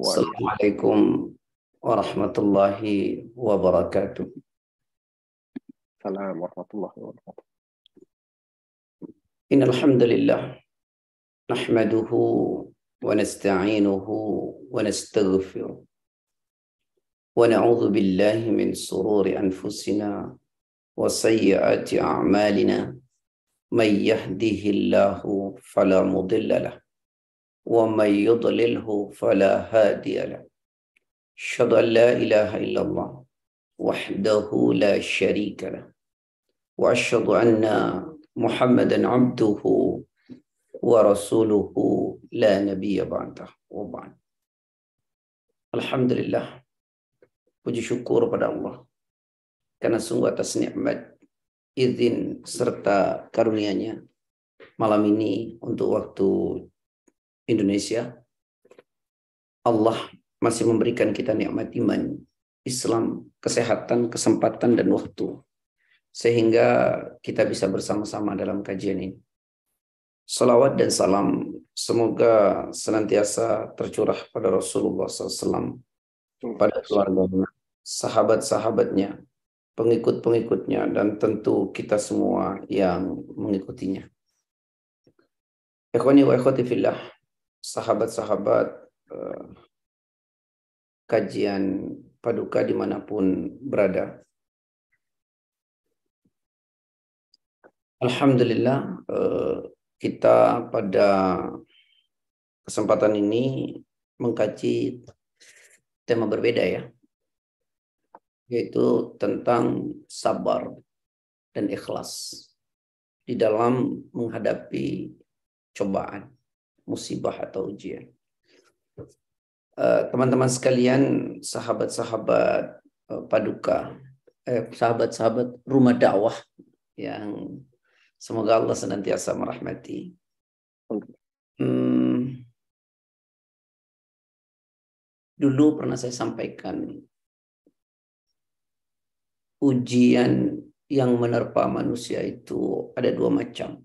السلام عليكم ورحمة الله وبركاته. السلام ورحمة الله وبركاته. إن الحمد لله نحمده ونستعينه ونستغفره ونعوذ بالله من سرور أنفسنا وسيئات أعمالنا. من يهده الله فلا مضل له ومن يضلله فلا هادي له. اشهد ان لا اله الا الله وحده لا شريك له. واشهد ان محمدا عبده ورسوله. لا نبي بعده وبعد. الحمد لله puji syukur pada Allah. Karena sungguh atas nikmat izin serta karunia-Nya malam ini untuk waktu Indonesia Allah masih memberikan kita nikmat iman, Islam, kesehatan, kesempatan dan waktu sehingga kita bisa bersama-sama dalam kajian ini. Salawat dan salam semoga senantiasa tercurah pada Rasulullah SAW, pada keluarganya, sahabat-sahabatnya, pengikut-pengikutnya, dan tentu kita semua yang mengikutinya. Ikhwani wa ikhwati fillah, sahabat-sahabat eh, kajian paduka di mana pun berada. Alhamdulillah eh, kita pada kesempatan ini mengkaji tema berbeda ya, yaitu tentang sabar dan ikhlas di dalam menghadapi cobaan, musibah atau ujian. Teman-teman sekalian, sahabat-sahabat paduka, eh, sahabat-sahabat rumah dakwah yang Semoga Allah senantiasa merahmati. Hmm, dulu pernah saya sampaikan ujian yang menerpa manusia itu ada dua macam.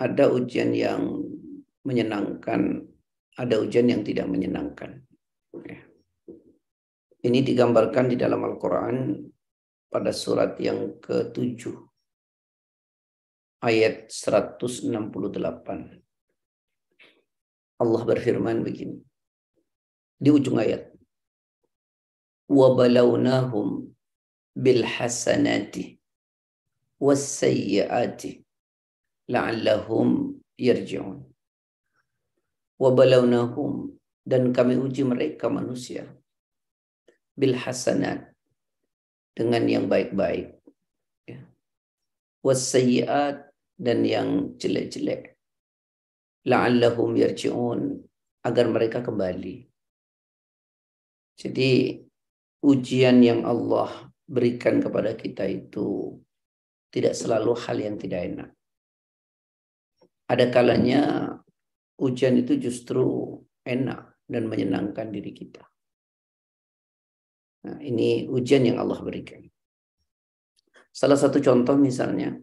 Ada ujian yang menyenangkan, ada ujian yang tidak menyenangkan. Ini digambarkan di dalam Al-Quran pada surat yang ke-7 ayat 168. Allah berfirman begini. Di ujung ayat. وَبَلَوْنَاهُمْ بِالْحَسَنَاتِ وَالسَّيِّئَاتِ la'allahum yarji'un wa balawnahum dan kami uji mereka manusia. bil hasanat dengan yang baik-baik. Ya. wasayyiat dan yang jelek-jelek. la'allahum yarji'un agar mereka kembali. Jadi ujian yang Allah berikan kepada kita itu tidak selalu hal yang tidak enak. Ada kalanya ujian itu justru enak dan menyenangkan diri kita. Nah, ini ujian yang Allah berikan. Salah satu contoh misalnya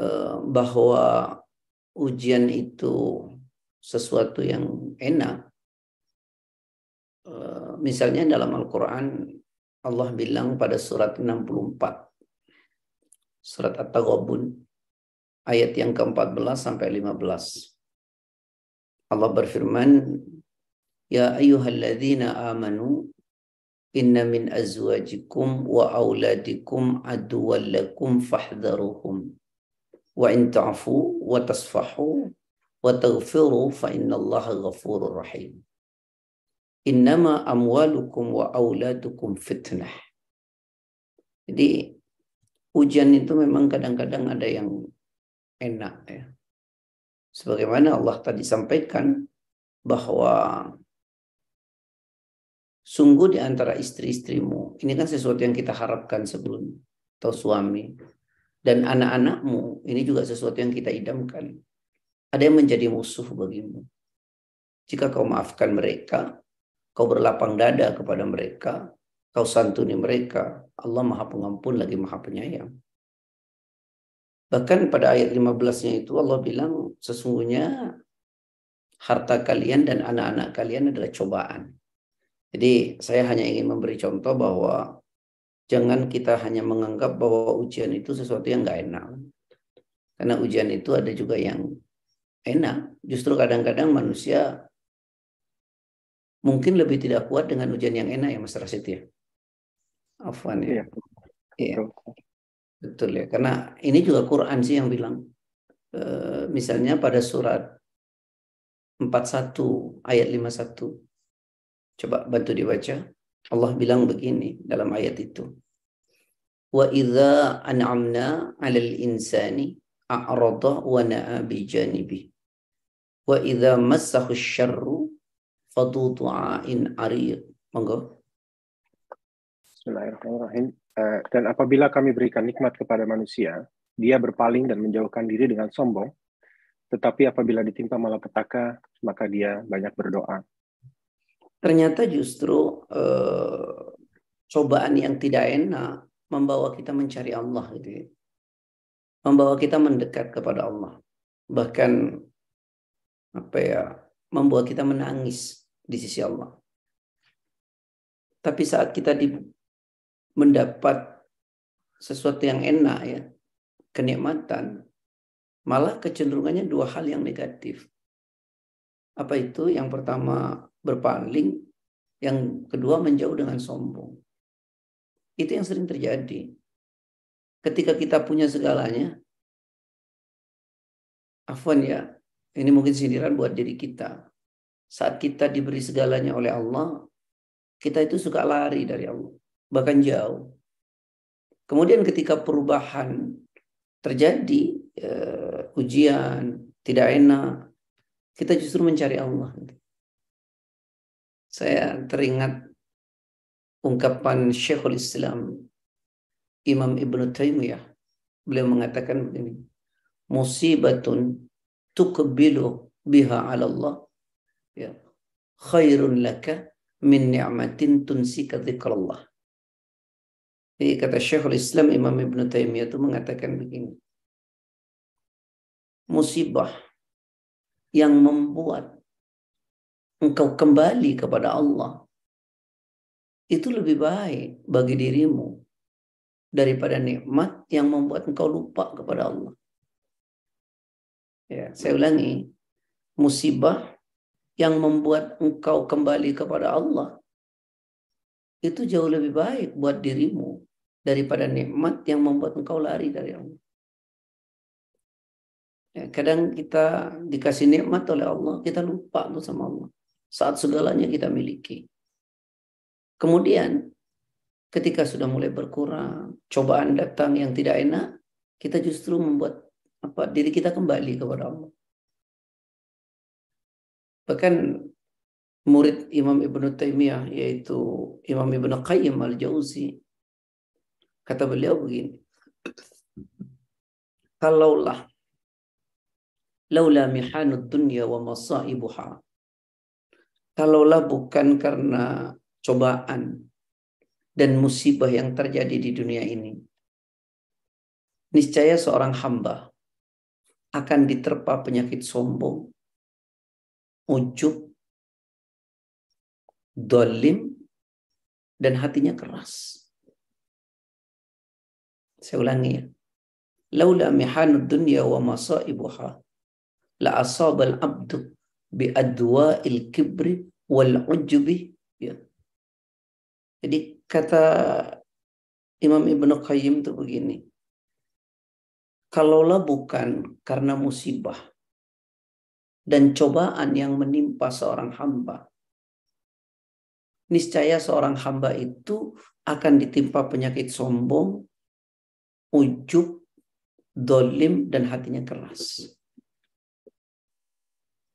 eh, bahwa ujian itu sesuatu yang enak. Eh, misalnya dalam Al-Quran Allah bilang pada surat 64. Surat At-Taghabun ayat yang ke-14 sampai 15. Allah berfirman, Ya ayyuhalladzina amanu inna min azwajikum wa auladikum aduwwan lakum fahdharuhum. Wa in ta'fu wa tasfahu wa taghfiru fa innallaha ghafurur rahim. Innama amwalukum wa auladukum fitnah. Jadi ujian itu memang kadang-kadang ada yang enak ya sebagaimana Allah tadi sampaikan bahwa Sungguh di antara istri-istrimu, ini kan sesuatu yang kita harapkan sebelum atau suami. Dan anak-anakmu, ini juga sesuatu yang kita idamkan. Ada yang menjadi musuh bagimu. Jika kau maafkan mereka, kau berlapang dada kepada mereka, kau santuni mereka, Allah maha pengampun lagi maha penyayang. Bahkan pada ayat 15-nya itu Allah bilang sesungguhnya harta kalian dan anak-anak kalian adalah cobaan. Jadi saya hanya ingin memberi contoh bahwa jangan kita hanya menganggap bahwa ujian itu sesuatu yang nggak enak. Karena ujian itu ada juga yang enak. Justru kadang-kadang manusia mungkin lebih tidak kuat dengan ujian yang enak ya Mas Rasid ya. Afwan ya. Iya. iya. Betul ya. Karena ini juga Quran sih yang bilang. E, misalnya pada surat 41 ayat 51 Coba bantu dibaca. Allah bilang begini dalam ayat itu. Wa idza an'amna 'alal insani a'rada wa na'a bi janibi. Wa idza massahu syarru fadu du'ain arid. Monggo. Bismillahirrahmanirrahim. Uh, dan apabila kami berikan nikmat kepada manusia, dia berpaling dan menjauhkan diri dengan sombong. Tetapi apabila ditimpa malapetaka, maka dia banyak berdoa ternyata justru eh, cobaan yang tidak enak membawa kita mencari Allah gitu ya. Membawa kita mendekat kepada Allah. Bahkan apa ya, membuat kita menangis di sisi Allah. Tapi saat kita mendapat sesuatu yang enak ya, kenikmatan, malah kecenderungannya dua hal yang negatif. Apa itu? Yang pertama berpaling, yang kedua menjauh dengan sombong. Itu yang sering terjadi. Ketika kita punya segalanya, afwan ya, ini mungkin sindiran buat diri kita. Saat kita diberi segalanya oleh Allah, kita itu suka lari dari Allah, bahkan jauh. Kemudian ketika perubahan terjadi, uh, ujian, tidak enak, kita justru mencari Allah saya teringat ungkapan Syekhul Islam Imam Ibn Taimiyah. Beliau mengatakan begini, musibatun tukbilu biha ala Allah ya khairun laka min ni'matin tunsika dzikrallah. Jadi kata Syekhul Islam Imam Ibn Taimiyah itu mengatakan begini. Musibah yang membuat engkau kembali kepada Allah, itu lebih baik bagi dirimu daripada nikmat yang membuat engkau lupa kepada Allah. Ya, saya ulangi, musibah yang membuat engkau kembali kepada Allah itu jauh lebih baik buat dirimu daripada nikmat yang membuat engkau lari dari Allah. Ya, kadang kita dikasih nikmat oleh Allah, kita lupa tuh sama Allah saat segalanya kita miliki. Kemudian ketika sudah mulai berkurang, cobaan datang yang tidak enak, kita justru membuat apa diri kita kembali kepada Allah. Bahkan murid Imam Ibn Taimiyah yaitu Imam Ibn Qayyim al-Jauzi kata beliau begini kalaulah laula mihanud dunya wa masaibuha kalaulah bukan karena cobaan dan musibah yang terjadi di dunia ini, niscaya seorang hamba akan diterpa penyakit sombong, ujub, dolim, dan hatinya keras. Saya ulangi. Laula mihanud dunya wa masaibuha la asabal abdu bi adwa il kibri wal ujubi ya. Jadi kata Imam Ibnu Qayyim itu begini. Kalaulah bukan karena musibah dan cobaan yang menimpa seorang hamba, niscaya seorang hamba itu akan ditimpa penyakit sombong, ujub, dolim, dan hatinya keras.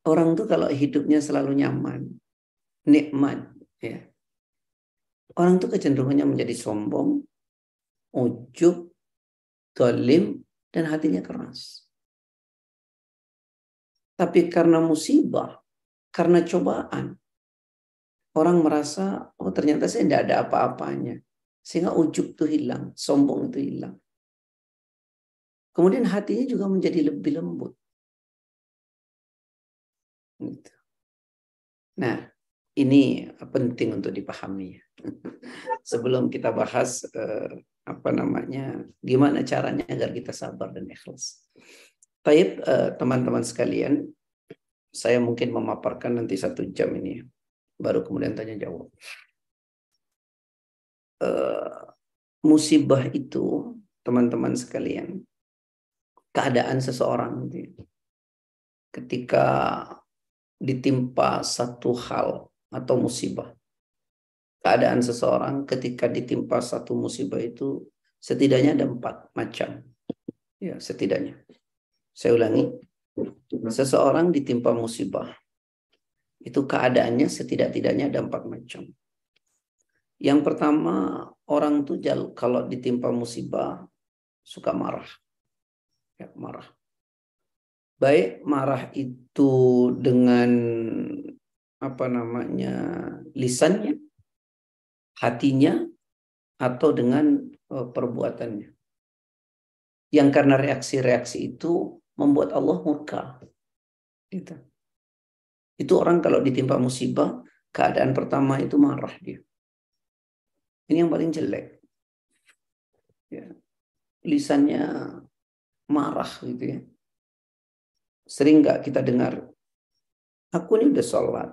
Orang tuh kalau hidupnya selalu nyaman, nikmat ya. Orang tuh kecenderungannya menjadi sombong ujub dolim dan hatinya keras. Tapi karena musibah karena cobaan orang merasa oh ternyata saya tidak ada apa-apanya. Sehingga ujub tuh hilang sombong itu hilang kemudian hatinya juga menjadi lebih lembut gitu. Nah, ini penting untuk dipahami. Sebelum kita bahas eh, apa namanya, gimana caranya agar kita sabar dan ikhlas. Taib eh, teman-teman sekalian, saya mungkin memaparkan nanti satu jam ini, baru kemudian tanya jawab. Eh, musibah itu, teman-teman sekalian, keadaan seseorang ketika ditimpa satu hal atau musibah keadaan seseorang ketika ditimpa satu musibah itu setidaknya ada empat macam. Ya, setidaknya. Saya ulangi. Seseorang ditimpa musibah. Itu keadaannya setidak-tidaknya ada empat macam. Yang pertama, orang tuh kalau ditimpa musibah suka marah. Ya, marah. Baik marah itu dengan apa namanya lisannya hatinya atau dengan uh, perbuatannya. Yang karena reaksi-reaksi itu membuat Allah murka. Gitu. Itu orang kalau ditimpa musibah, keadaan pertama itu marah dia. Ini yang paling jelek. Ya. Lisannya marah gitu ya. Sering nggak kita dengar, aku ini udah sholat,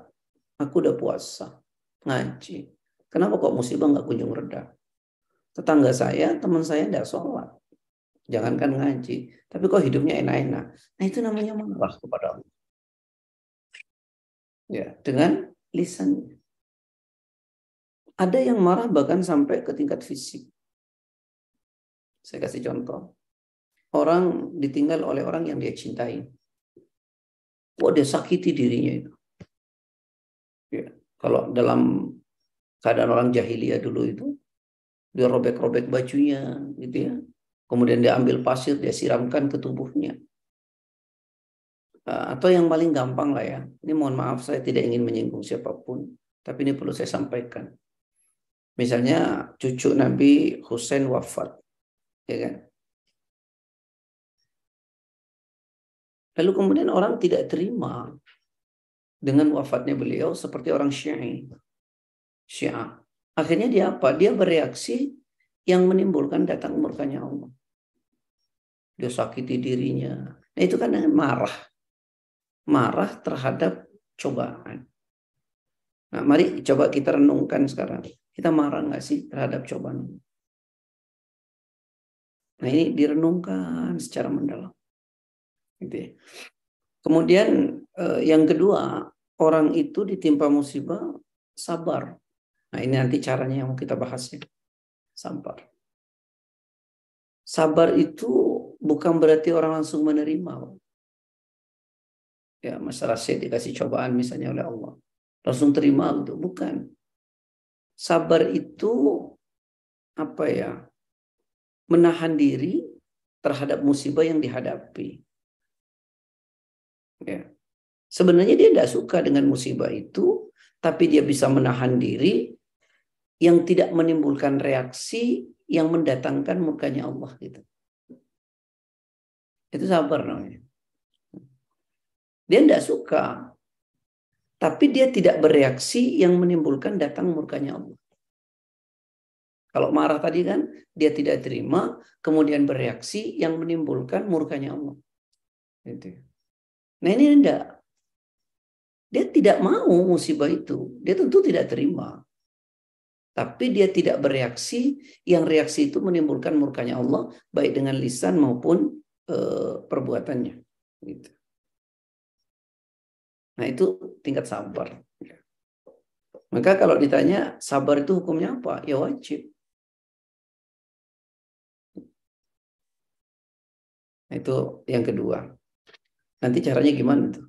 aku udah puasa, ngaji, Kenapa kok musibah nggak kunjung reda? Tetangga saya, teman saya tidak sholat. Jangankan ngaji. Tapi kok hidupnya enak-enak. Nah itu namanya marah kepada Allah. Ya, dengan lisannya. Ada yang marah bahkan sampai ke tingkat fisik. Saya kasih contoh. Orang ditinggal oleh orang yang dia cintai. Wah, dia sakiti dirinya itu. Ya, kalau dalam keadaan orang jahiliyah dulu itu dia robek-robek bajunya gitu ya. Kemudian dia ambil pasir dia siramkan ke tubuhnya. Ah, atau yang paling gampang lah ya. Ini mohon maaf saya tidak ingin menyinggung siapa pun tapi ini perlu saya sampaikan. Misalnya cucu Nabi Husain wafat ya kan lalu kemudian orang tidak terima dengan wafatnya beliau seperti orang Syiah Syiah. Akhirnya dia apa? Dia bereaksi yang menimbulkan datang murkanya Allah. Dia sakiti dirinya. Nah itu kan marah. Marah terhadap cobaan. Nah mari coba kita renungkan sekarang. Kita marah nggak sih terhadap cobaan? Nah ini direnungkan secara mendalam. Gitu ya. Kemudian eh, yang kedua, orang itu ditimpa musibah sabar. Nah ini nanti caranya yang mau kita bahas ya. Sabar. Sabar itu bukan berarti orang langsung menerima. Ya, masalah saya dikasih cobaan misalnya oleh Allah. Langsung terima gitu. Bukan. Sabar itu apa ya? Menahan diri terhadap musibah yang dihadapi. Ya. Sebenarnya dia tidak suka dengan musibah itu, tapi dia bisa menahan diri yang tidak menimbulkan reaksi yang mendatangkan mukanya Allah gitu. Itu sabar namanya. Dia tidak suka. Tapi dia tidak bereaksi yang menimbulkan datang murkanya Allah. Kalau marah tadi kan, dia tidak terima, kemudian bereaksi yang menimbulkan murkanya Allah. Gitu. Nah ini tidak. Dia tidak mau musibah itu. Dia tentu tidak terima. Tapi dia tidak bereaksi, yang reaksi itu menimbulkan murkanya Allah, baik dengan lisan maupun e, perbuatannya. Gitu. Nah itu tingkat sabar. Maka kalau ditanya sabar itu hukumnya apa? Ya wajib. Nah, itu yang kedua. Nanti caranya gimana tuh?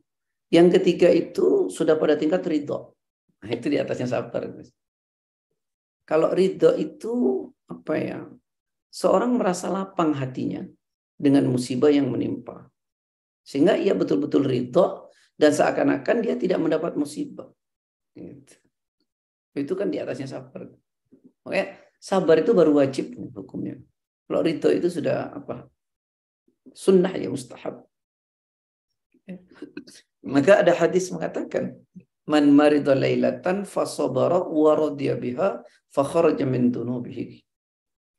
Yang ketiga itu sudah pada tingkat ridho. Nah, itu di atasnya sabar. Kalau ridho itu apa ya? Seorang merasa lapang hatinya dengan musibah yang menimpa. Sehingga ia betul-betul ridho dan seakan-akan dia tidak mendapat musibah. Gitu. Itu kan di atasnya sabar. Oke, sabar itu baru wajib hukumnya. Kalau ridho itu sudah apa? Sunnah ya mustahab. Maka ada hadis mengatakan man marida lailatan fasabara wa radiya biha fa kharaja min dunubihi.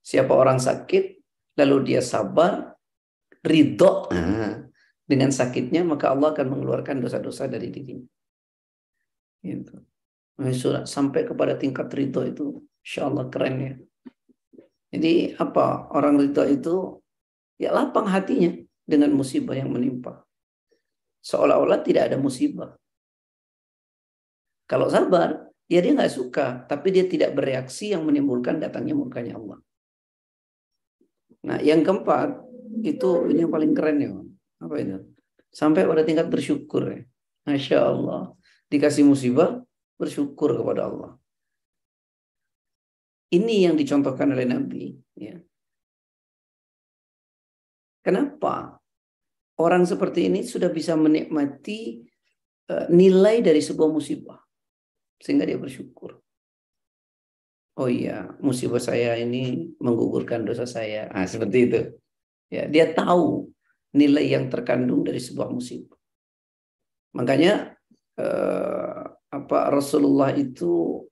Siapa orang sakit lalu dia sabar ridho nah, dengan sakitnya maka Allah akan mengeluarkan dosa-dosa dari dirinya. Gitu. Sampai kepada tingkat ridho itu insya Allah keren ya. Jadi apa orang ridho itu ya lapang hatinya dengan musibah yang menimpa. Seolah-olah tidak ada musibah. Kalau sabar, ya dia nggak suka, tapi dia tidak bereaksi yang menimbulkan datangnya murkanya Allah. Nah, yang keempat itu ini yang paling keren ya, apa itu? Sampai pada tingkat bersyukur ya. Masya Allah. Dikasih musibah, bersyukur kepada Allah. Ini yang dicontohkan oleh Nabi. Ya. Kenapa? Orang seperti ini sudah bisa menikmati eh, nilai dari sebuah musibah sehingga dia bersyukur. Oh iya, musibah saya ini menggugurkan dosa saya. Nah, seperti itu. Ya, dia tahu nilai yang terkandung dari sebuah musibah. Makanya eh, apa Rasulullah itu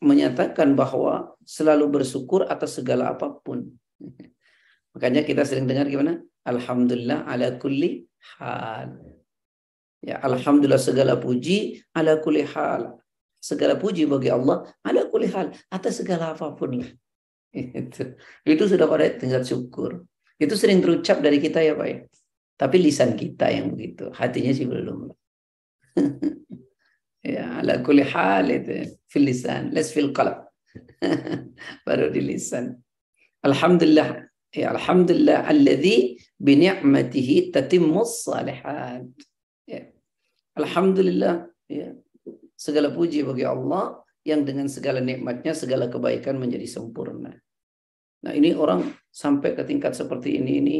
menyatakan bahwa selalu bersyukur atas segala apa pun. Makanya kita sering dengar gimana? Alhamdulillah ala kulli hal. Ya, alhamdulillah segala puji ala kulli hal. Segala puji bagi Allah ada kulihal atas segala apa pun. Itu itu sudah pada tingkat syukur. Itu sering terucap dari kita ya pak ya. Tapi lisan kita yang begitu hatinya sih belum. Ya ala kulli hal itu fil lisan les fil qalb. Baru di lisan. Alhamdulillah ya alhamdulillah alladzi bi ni'matihi tatimmus salihat ya alhamdulillah ya Segala puji bagi Allah yang dengan segala nikmatnya, segala kebaikan menjadi sempurna. Nah ini orang sampai ke tingkat seperti ini, ini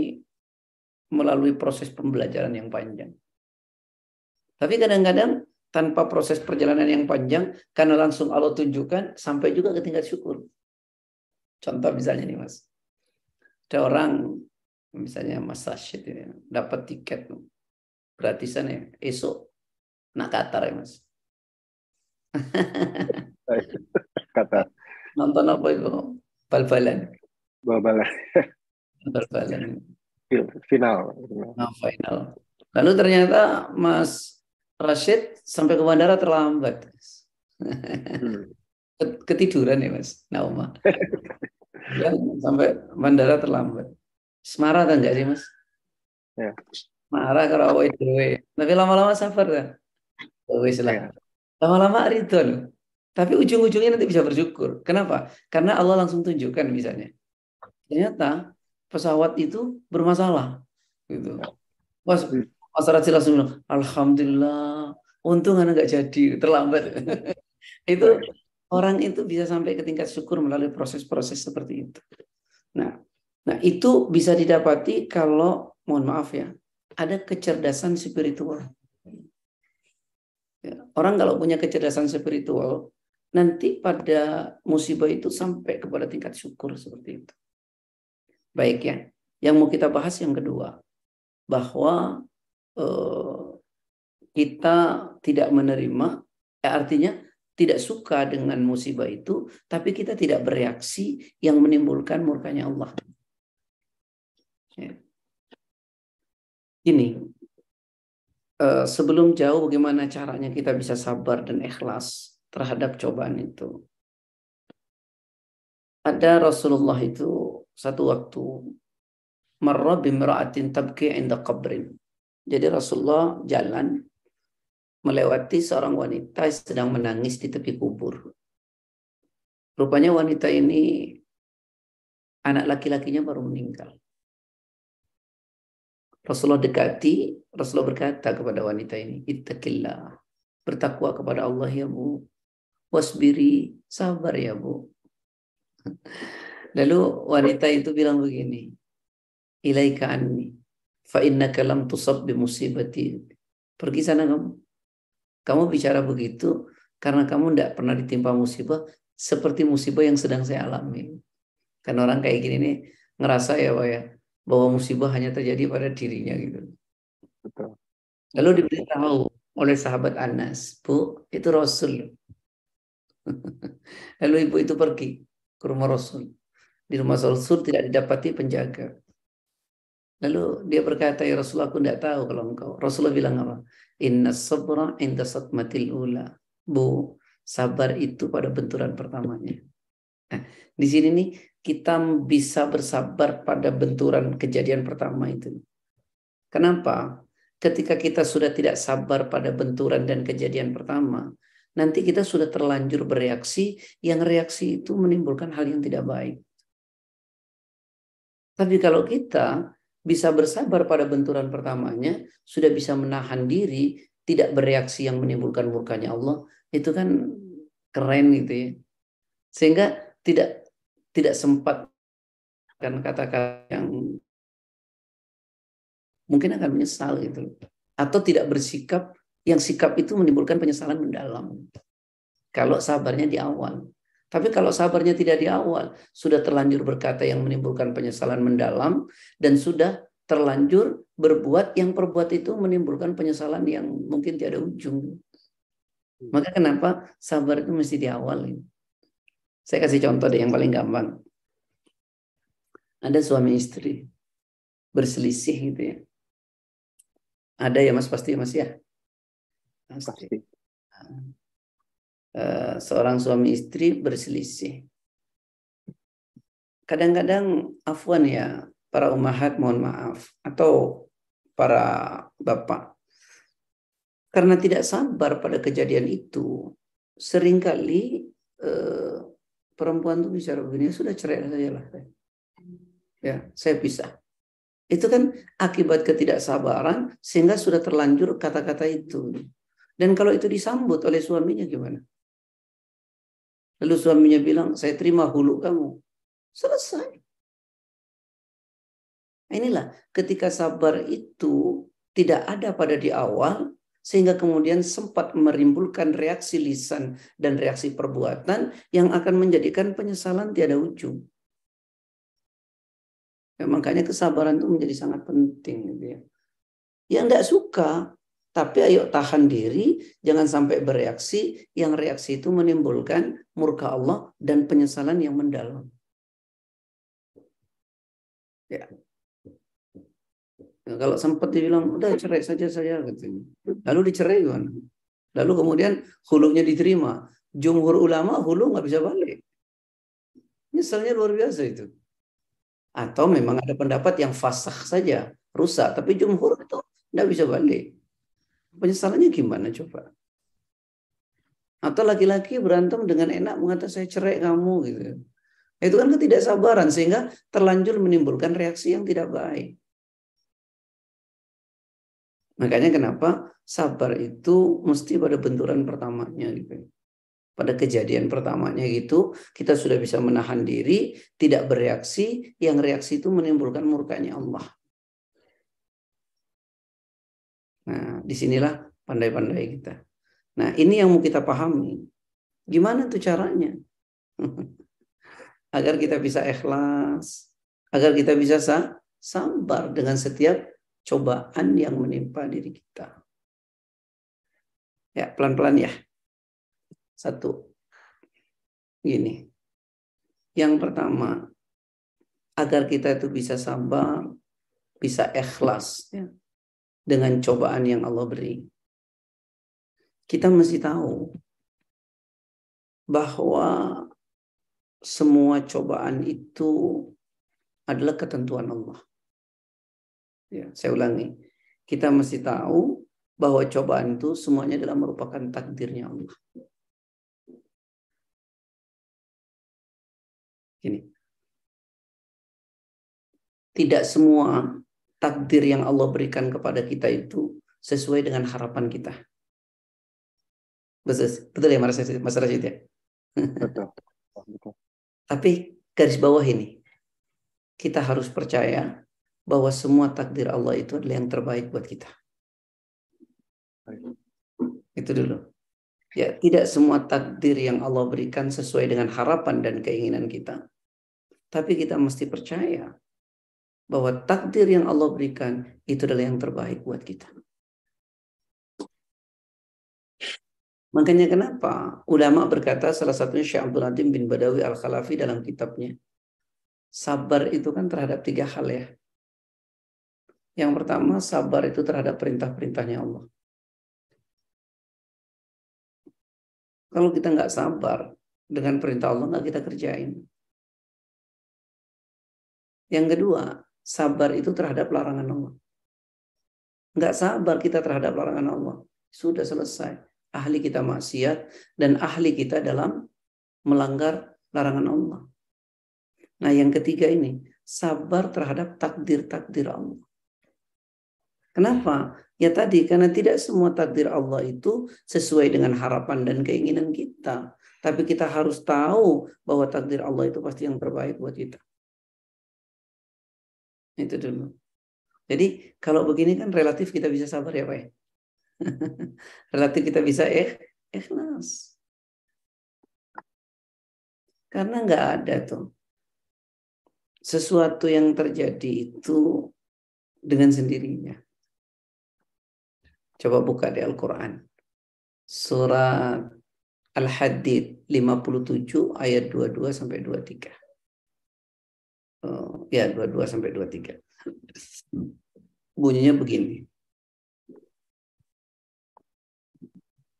melalui proses pembelajaran yang panjang. Tapi kadang-kadang tanpa proses perjalanan yang panjang, karena langsung Allah tunjukkan, sampai juga ke tingkat syukur. Contoh misalnya nih mas, ada orang misalnya Mas Rashid ini dapat tiket gratisan ya esok nak Qatar ya mas Kata. Nonton apa itu? Bal-balan. Bal-balan. Bal-balan. Final. Nah, final. Lalu ternyata Mas Rashid sampai ke bandara terlambat. Hmm. Ketiduran ya Mas Nauma. Ya, sampai bandara terlambat. Semarah kan enggak sih Mas? Ya. Marah kalau awal itu. Tapi lama-lama sabar kan? Wis lah. Ya. Lama-lama ridho loh. Tapi ujung-ujungnya nanti bisa bersyukur. Kenapa? Karena Allah langsung tunjukkan misalnya. Ternyata pesawat itu bermasalah. Gitu. Mas, Mas Rajil langsung bilang, Alhamdulillah, untung anak nggak jadi, terlambat. itu orang itu bisa sampai ke tingkat syukur melalui proses-proses seperti itu. Nah, nah itu bisa didapati kalau mohon maaf ya, ada kecerdasan spiritual. Ya, orang kalau punya kecerdasan spiritual, nanti pada musibah itu sampai kepada tingkat syukur seperti itu. Baik ya. Yang mau kita bahas yang kedua, bahwa eh, kita tidak menerima, ya artinya tidak suka dengan musibah itu, tapi kita tidak bereaksi yang menimbulkan murkanya Allah. Ya. Ini Eh, sebelum jauh bagaimana caranya kita bisa sabar dan ikhlas terhadap cobaan itu. Ada Rasulullah itu satu waktu marra bimra'atin tabki inda qabrin. Jadi Rasulullah jalan melewati seorang wanita yang sedang menangis di tepi kubur. Rupanya wanita ini anak laki-lakinya baru meninggal. Rasulullah dekati, Rasulullah berkata kepada wanita ini, Ittaqillah. Bertakwa kepada Allah ya Bu. Wasbiri, sabar ya Bu. Lalu wanita itu bilang begini, Ilaika anni, fa innaka lam tusab bi musibati. Pergi sana kamu. Kamu bicara begitu karena kamu tidak pernah ditimpa musibah seperti musibah yang sedang saya alami. Karena orang kayak gini nih ngerasa ya Pak ya, bahwa musibah hanya terjadi pada dirinya gitu. Betul. Lalu diberitahu oleh sahabat Anas. Bu, itu Rasul. Lalu ibu itu pergi ke rumah Rasul. Di rumah Rasul tidak didapati penjaga. Lalu dia berkata, ya Rasulullah aku tidak tahu kalau engkau. Rasulullah bilang apa? Inna sabra inda satmatil ula. Bu, sabar itu pada benturan pertamanya. Nah, di sini nih kita bisa bersabar pada benturan kejadian pertama itu. Kenapa? Ketika kita sudah tidak sabar pada benturan dan kejadian pertama, nanti kita sudah terlanjur bereaksi, yang reaksi itu menimbulkan hal yang tidak baik. Tapi kalau kita bisa bersabar pada benturan pertamanya, sudah bisa menahan diri, tidak bereaksi yang menimbulkan murkanya Allah, itu kan keren gitu ya. Sehingga tidak tidak sempat kan kata-kata yang mungkin akan menyesal gitu atau tidak bersikap yang sikap itu menimbulkan penyesalan mendalam. Kalau sabarnya di awal tapi kalau sabarnya tidak di awal sudah terlanjur berkata yang menimbulkan penyesalan mendalam dan sudah terlanjur berbuat yang perbuat itu menimbulkan penyesalan yang mungkin tiada ujung maka kenapa sabar itu mesti di awal ini saya kasih contoh deh yang paling gampang. Ada suami istri berselisih gitu ya. Ada ya mas pasti mas ya. Pasti. Uh, seorang suami istri berselisih. Kadang-kadang afwan ya para umahat mohon maaf atau para bapak. Karena tidak sabar pada kejadian itu sering kali uh, perempuan tuh bicara begini ya sudah cerai saja lah. Ya saya pisah. Itu kan akibat ketidaksabaran sehingga sudah terlanjur kata-kata itu. Dan kalau itu disambut oleh suaminya gimana lalu suaminya bilang saya terima hulu kamu selesai inilah ketika sabar itu tidak ada pada di awal sehingga kemudian sempat merimbulkan reaksi lisan dan reaksi perbuatan yang akan menjadikan penyesalan tiada ujung. Ya, makanya kesabaran itu menjadi sangat penting. Gitu ya. Yang tidak suka, tapi ayo tahan diri, jangan sampai bereaksi, yang reaksi itu menimbulkan murka Allah dan penyesalan yang mendalam. Ya, Ya, kalau sempat dibilang udah cerai saja saya gitu. Lalu dicerai kan. Lalu kemudian hulunya diterima. Jumhur ulama hulu nggak bisa balik. Misalnya luar biasa itu. Atau memang ada pendapat yang fasah saja, rusak. Tapi jumhur itu nggak bisa balik. Penyesalannya gimana coba? Atau laki-laki berantem dengan enak mengatakan saya cerai kamu gitu. Itu kan ketidaksabaran sehingga terlanjur menimbulkan reaksi yang tidak baik. Makanya kenapa sabar itu mesti pada benturan pertamanya gitu. Pada kejadian pertamanya gitu, kita sudah bisa menahan diri, tidak bereaksi, yang reaksi itu menimbulkan murkanya Allah. Nah, di sinilah pandai-pandai kita. Nah, ini yang mau kita pahami. Gimana tuh caranya? agar kita bisa ikhlas, agar kita bisa sabar dengan setiap cobaan yang menimpa diri kita. Ya, pelan-pelan ya. Satu. Gini. Yang pertama, agar kita itu bisa sabar, bisa ikhlas ya, dengan cobaan yang Allah beri. Kita mesti tahu bahwa semua cobaan itu adalah ketentuan Allah. Ya, saya ulangi. Kita mesti tahu bahwa cobaan itu semuanya adalah merupakan takdirnya Allah. Ini. Tidak semua takdir yang Allah berikan kepada kita itu sesuai dengan harapan kita. Betul, betul ya Mas Rashid ya? Betul. Tapi garis bawah ini, kita harus percaya bahwa semua takdir Allah itu adalah yang terbaik buat kita. Itu dulu. Ya, tidak semua takdir yang Allah berikan sesuai dengan harapan dan keinginan kita. Tapi kita mesti percaya bahwa takdir yang Allah berikan itu adalah yang terbaik buat kita. Makanya kenapa ulama berkata salah satunya Syekh Abdul Hadim bin Badawi Al-Khalafi dalam kitabnya. Sabar itu kan terhadap tiga hal ya. Yang pertama sabar itu terhadap perintah-perintahnya Allah. Kalau kita nggak sabar dengan perintah Allah nggak kita kerjain. Yang kedua, sabar itu terhadap larangan Allah. Nggak sabar kita terhadap larangan Allah. Sudah selesai. Ahli kita maksiat dan ahli kita dalam melanggar larangan Allah. Nah yang ketiga ini, sabar terhadap takdir-takdir Allah. Kenapa? Ya tadi, karena tidak semua takdir Allah itu sesuai dengan harapan dan keinginan kita. Tapi kita harus tahu bahwa takdir Allah itu pasti yang terbaik buat kita. Itu dulu. Jadi kalau begini kan relatif kita bisa sabar ya Pak ya? relatif kita bisa eh ikhlas. Karena nggak ada tuh sesuatu yang terjadi itu dengan sendirinya. Coba buka di Al-Quran. Surat Al-Hadid 57 ayat 22 sampai 23. Oh, ya 22 sampai 23. Bunyinya begini.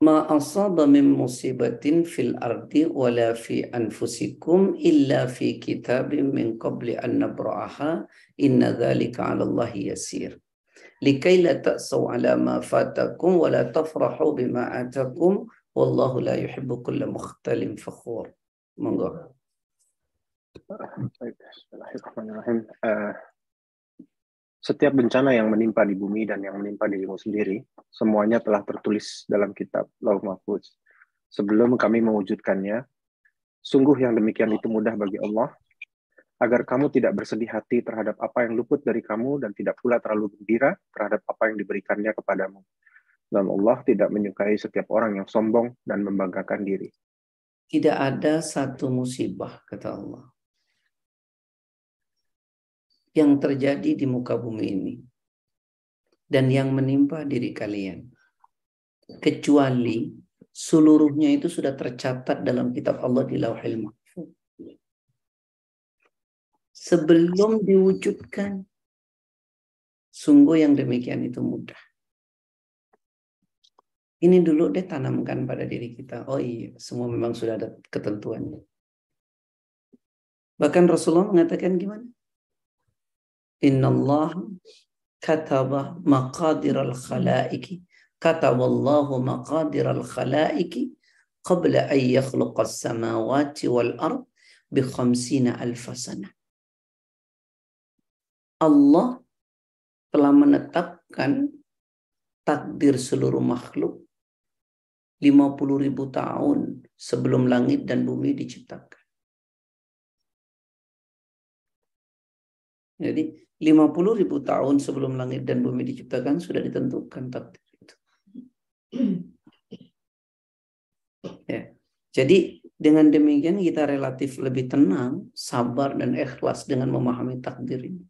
Ma asaba min musibatin fil ardi wala fi anfusikum illa fi kitabim min qabli an nabra'aha inna dhalika 'ala Allah yasir. likai la ta'saw ala ma fatakum wa la tafrahu bima atakum wallahu la yuhibbu kulla mukhtalin fakhur. Monggo. Uh, setiap bencana yang menimpa di bumi dan yang menimpa dirimu sendiri, semuanya telah tertulis dalam kitab Lauh Mahfuz. Sebelum kami mewujudkannya, sungguh yang demikian itu mudah bagi Allah, agar kamu tidak bersedih hati terhadap apa yang luput dari kamu dan tidak pula terlalu gembira terhadap apa yang diberikannya kepadamu. Dan Allah tidak menyukai setiap orang yang sombong dan membanggakan diri. Tidak ada satu musibah, kata Allah, yang terjadi di muka bumi ini dan yang menimpa diri kalian. Kecuali seluruhnya itu sudah tercatat dalam kitab Allah di lauhil mahfuz sebelum diwujudkan. Sungguh yang demikian itu mudah. Ini dulu deh tanamkan pada diri kita. Oh iya, semua memang sudah ada ketentuannya. Bahkan Rasulullah mengatakan gimana? Inna Allah kataba maqadir al-khalaiki. Kataba Allahu maqadir al-khalaiki qabla an yakhluqa as-samawati wal ard bi khamsina alfa sanah. Allah telah menetapkan takdir seluruh makhluk 50 ribu tahun sebelum langit dan bumi diciptakan. Jadi 50 ribu tahun sebelum langit dan bumi diciptakan sudah ditentukan takdir itu. Ya. Jadi dengan demikian kita relatif lebih tenang, sabar dan ikhlas dengan memahami takdir ini.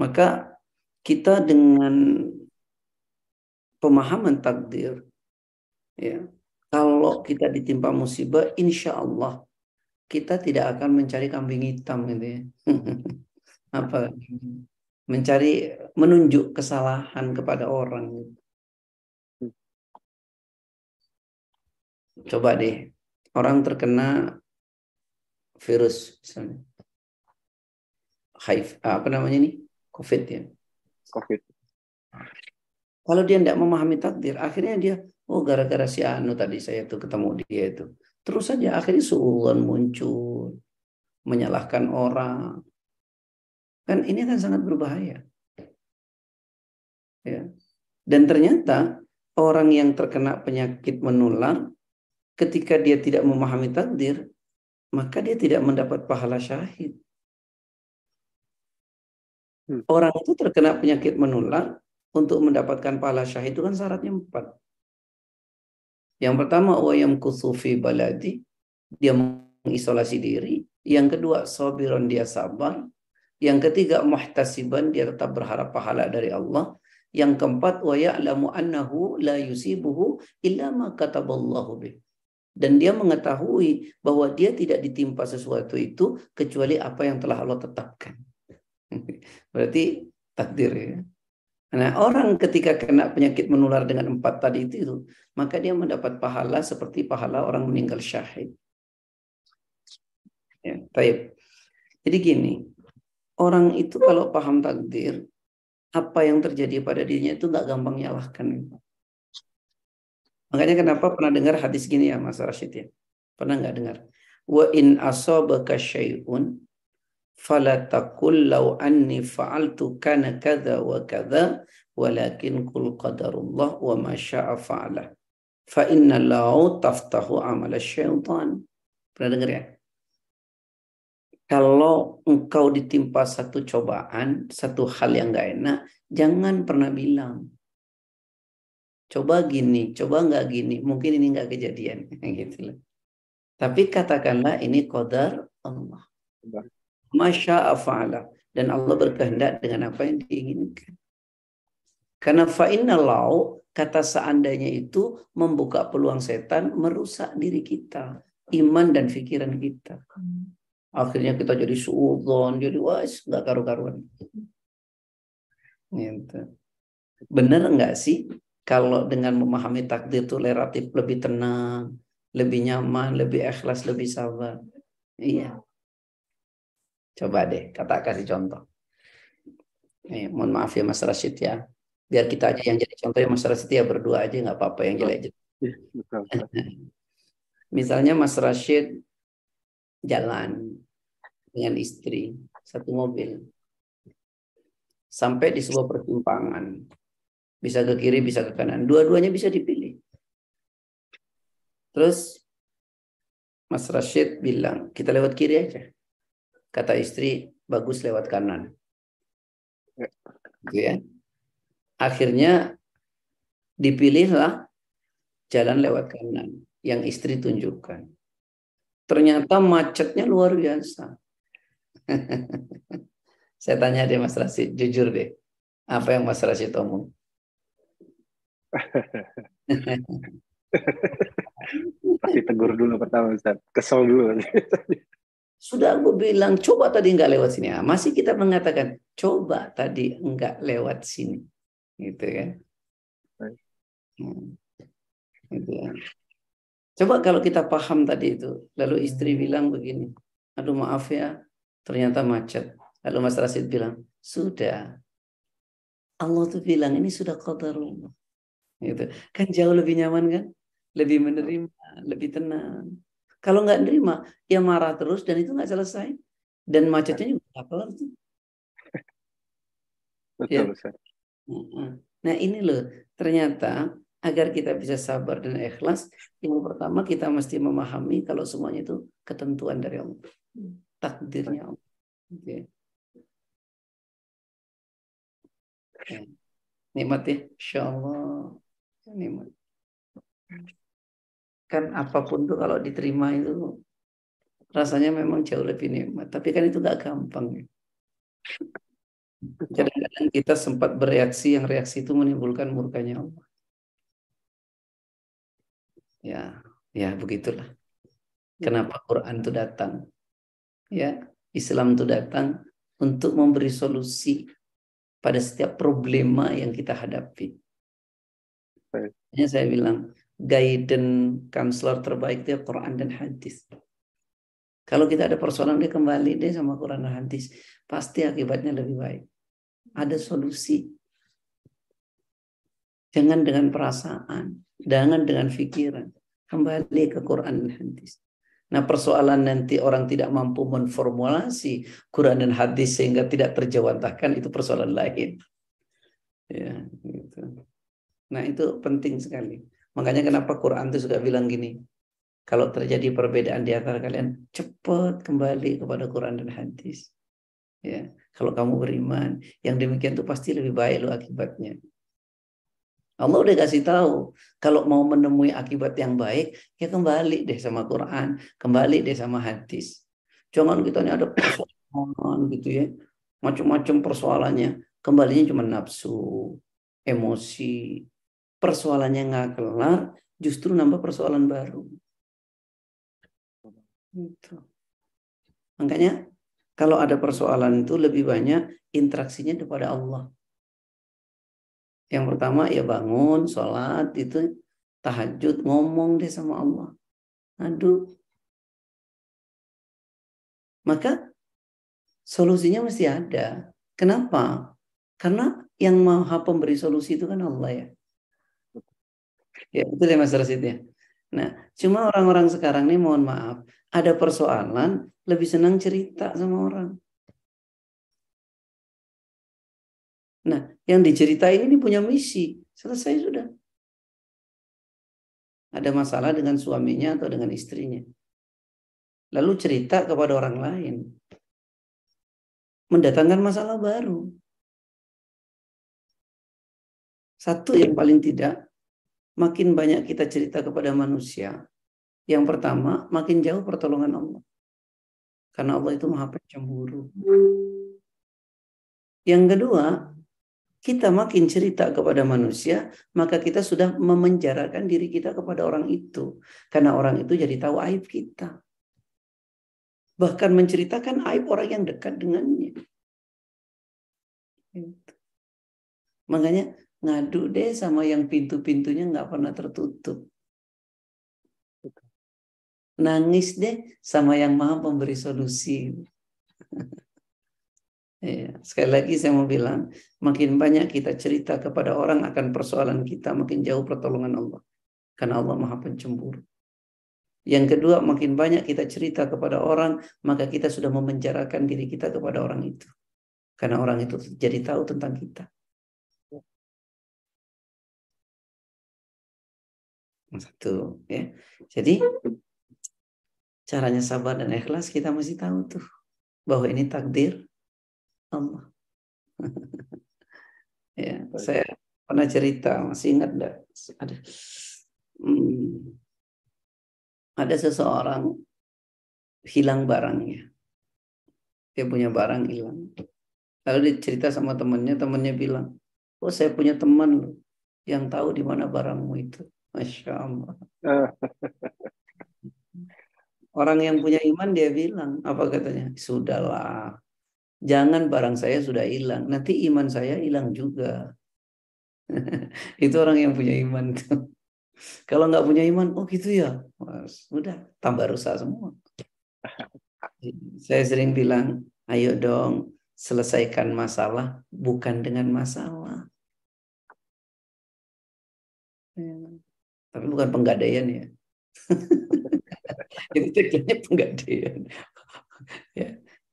Maka kita dengan pemahaman takdir, ya, kalau kita ditimpa musibah, insya Allah kita tidak akan mencari kambing hitam gitu ya. Apa? Mencari menunjuk kesalahan kepada orang. Coba deh, orang terkena virus misalnya. HIV, apa namanya nih? COVID ya. COVID. Kalau dia tidak memahami takdir, akhirnya dia, oh gara-gara si Anu tadi saya tuh ketemu dia itu. Terus saja akhirnya suulan muncul, menyalahkan orang. Kan ini kan sangat berbahaya. Ya. Dan ternyata orang yang terkena penyakit menular, ketika dia tidak memahami takdir, maka dia tidak mendapat pahala syahid. Hmm. Orang itu terkena penyakit menular untuk mendapatkan pahala syahid itu kan syaratnya empat. Yang pertama wayam kusufi baladi, dia mengisolasi diri. Yang kedua sabiron dia sabar. Yang ketiga muhtasiban dia tetap berharap pahala dari Allah. Yang keempat, wa ya'lamu annahu la yusibuhu illa ma kataballahu bih. Dan dia mengetahui bahwa dia tidak ditimpa sesuatu itu kecuali apa yang telah Allah tetapkan. Berarti takdir ya. Nah, orang ketika kena penyakit menular dengan empat tadi itu, maka dia mendapat pahala seperti pahala orang meninggal syahid. Ya, taib. Jadi gini, orang itu kalau paham takdir, apa yang terjadi pada dirinya itu nggak gampang nyalahkan. Makanya kenapa pernah dengar hadis gini ya Mas Rashid ya? Pernah nggak dengar? Wa in asobaka syai'un fala taqul law anni fa'altu kana kadza wa kadza walakin kul qadarullah wa ma syaa fa'ala. Fa inna lau taftahu amal syaitan. Pernah dengar ya? Kalau engkau ditimpa satu cobaan, satu hal yang gak enak, jangan pernah bilang, coba gini, coba nggak gini, mungkin ini nggak kejadian, gitu Tapi katakanlah ini qadar Allah. Masya Allah dan Allah berkehendak dengan apa yang diinginkan. Karena fa'inna lau kata seandainya itu membuka peluang setan merusak diri kita, iman dan pikiran kita. Akhirnya kita jadi suudon, jadi was nggak karu-karuan. Gitu. Bener nggak sih kalau dengan memahami takdir itu relatif lebih tenang, lebih nyaman, lebih ikhlas, lebih sabar. Iya. Coba deh, kata kasih contoh. Eh, mohon maaf ya Mas Rashid ya. Biar kita aja yang jadi contoh ya Mas Rashid ya berdua aja nggak apa-apa yang jelek. Iya, Misalnya Mas Rashid jalan dengan istri satu mobil sampai di sebuah pertimpangan bisa ke kiri, bisa ke kanan. Dua-duanya bisa dipilih. Terus Mas Rashid bilang, kita lewat kiri aja. Kata istri, bagus lewat kanan. Gitu ya. Akhirnya dipilihlah jalan lewat kanan yang istri tunjukkan. Ternyata macetnya luar biasa. Saya tanya deh Mas Rashid, jujur deh. Apa yang Mas Rashid omong? Pasti tegur dulu pertama Ustaz. Kesel dulu. Sudah aku bilang, coba tadi nggak lewat sini. Ah, masih kita mengatakan, coba tadi nggak lewat sini. Gitu ya. Hmm. Gitu ya. Coba kalau kita paham tadi itu. Lalu istri bilang begini. Aduh maaf ya, ternyata macet. Lalu Mas Rasid bilang, sudah. Allah tuh bilang, ini sudah qadarullah gitu kan jauh lebih nyaman kan lebih menerima lebih tenang kalau nggak nerima ya marah terus dan itu nggak selesai dan macetnya juga nggak kelar tuh betul ya. nah ini loh ternyata agar kita bisa sabar dan ikhlas yang pertama kita mesti memahami kalau semuanya itu ketentuan dari Allah takdirnya Allah okay. nikmat ya insya Allah nikmat. Kan apa pun tuh kalau diterima itu rasanya memang jauh lebih nikmat. Tapi kan itu gak gampang. Kadang-kadang kita sempat bereaksi yang reaksi itu menimbulkan murkanya Allah. Ya, ya begitulah. Kenapa Quran itu datang? Ya, Islam itu datang untuk memberi solusi pada setiap problema yang kita hadapi. Hanya saya bilang, guidance counselor terbaik itu Quran dan hadis. Kalau kita ada persoalan dia kembali deh sama Quran dan hadis, pasti akibatnya lebih baik. Ada solusi. Jangan dengan perasaan, jangan dengan pikiran. Kembali ke Quran dan hadis. Nah persoalan nanti orang tidak mampu menformulasi Quran dan hadis sehingga tidak terjawantahkan itu persoalan lain. Ya, gitu. Nah itu penting sekali. Makanya kenapa Quran itu suka bilang gini. Kalau terjadi perbedaan di antara kalian, cepat kembali kepada Quran dan hadis. Ya, kalau kamu beriman, yang demikian itu pasti lebih baik lo akibatnya. Allah udah kasih tahu, kalau mau menemui akibat yang baik, ya kembali deh sama Quran, kembali deh sama hadis. Jangan kita ini ada persoalan gitu ya, macam-macam persoalannya, kembalinya cuma nafsu, emosi, persoalannya nggak kelar, justru nambah persoalan baru. Gitu. Makanya kalau ada persoalan itu lebih banyak interaksinya kepada Allah. Yang pertama ya bangun, sholat, itu tahajud, ngomong deh sama Allah. Aduh. Maka solusinya mesti ada. Kenapa? Karena yang maha pemberi solusi itu kan Allah ya. Ya betul ya Mas Rasid ya. Nah, cuma orang-orang sekarang ini mohon maaf, ada persoalan lebih senang cerita sama orang. Nah, yang diceritain ini punya misi, selesai sudah. Ada masalah dengan suaminya atau dengan istrinya. Lalu cerita kepada orang lain. Mendatangkan masalah baru. Satu yang paling tidak, makin banyak kita cerita kepada manusia. Yang pertama, makin jauh pertolongan Allah. Karena Allah itu maha pencemburu. Yang kedua, kita makin cerita kepada manusia, maka kita sudah memenjarakan diri kita kepada orang itu. Karena orang itu jadi tahu aib kita. Bahkan menceritakan aib orang yang dekat dengannya. Makanya ngadu deh sama yang pintu-pintunya nggak pernah tertutup. Nangis deh sama yang maha pemberi solusi. Ya, sekali lagi saya mau bilang, makin banyak kita cerita kepada orang akan persoalan kita, makin jauh pertolongan Allah. Karena Allah maha pencemburu. Yang kedua, makin banyak kita cerita kepada orang, maka kita sudah memenjarakan diri kita kepada orang itu. Karena orang itu jadi tahu tentang kita. Satu, ya. Jadi caranya sabar dan ikhlas kita mesti tahu tuh bahwa ini takdir Allah. ya, saya pernah cerita, masih ingat enggak? Ada hmm, ada seseorang hilang barangnya. Dia punya barang hilang. Lalu dia cerita sama temannya, temannya bilang, "Oh, saya punya teman loh yang tahu di mana barangmu itu." Masya Allah. Orang yang punya iman dia bilang, apa katanya? Sudahlah, Jangan barang saya sudah hilang, nanti iman saya hilang juga. itu orang yang punya iman. Kalau nggak punya iman, oh gitu ya, Mas, tambah rusak semua. saya sering bilang, ayo dong selesaikan masalah bukan dengan masalah. Ya. Tapi bukan penggadaian ya. Itu penggadaian. ya.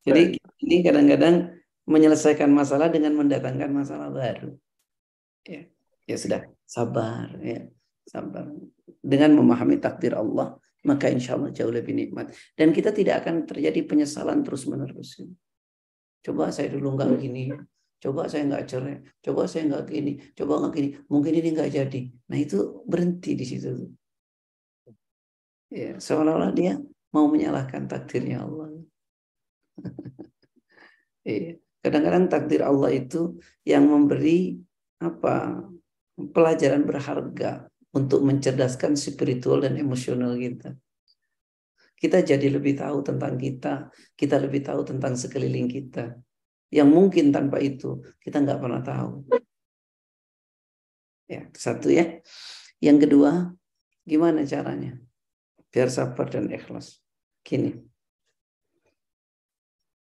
Jadi ini kadang-kadang menyelesaikan masalah dengan mendatangkan masalah baru. Ya, ya sudah sabar ya, sabar. Dengan memahami takdir Allah, maka insya Allah jauh lebih nikmat. Dan kita tidak akan terjadi penyesalan terus menerus. Coba saya dulu nggak gini, coba saya nggak cerai, coba saya nggak gini, coba nggak gini, mungkin ini nggak jadi. Nah itu berhenti di situ. Ya, seolah-olah dia mau menyalahkan takdirnya Allah. Iya. Kadang-kadang takdir Allah itu yang memberi apa pelajaran berharga untuk mencerdaskan spiritual dan emosional kita. Kita jadi lebih tahu tentang kita, kita lebih tahu tentang sekeliling kita. Yang mungkin tanpa itu kita nggak pernah tahu. Ya, satu ya. Yang kedua, gimana caranya? Biar sabar dan ikhlas. Gini,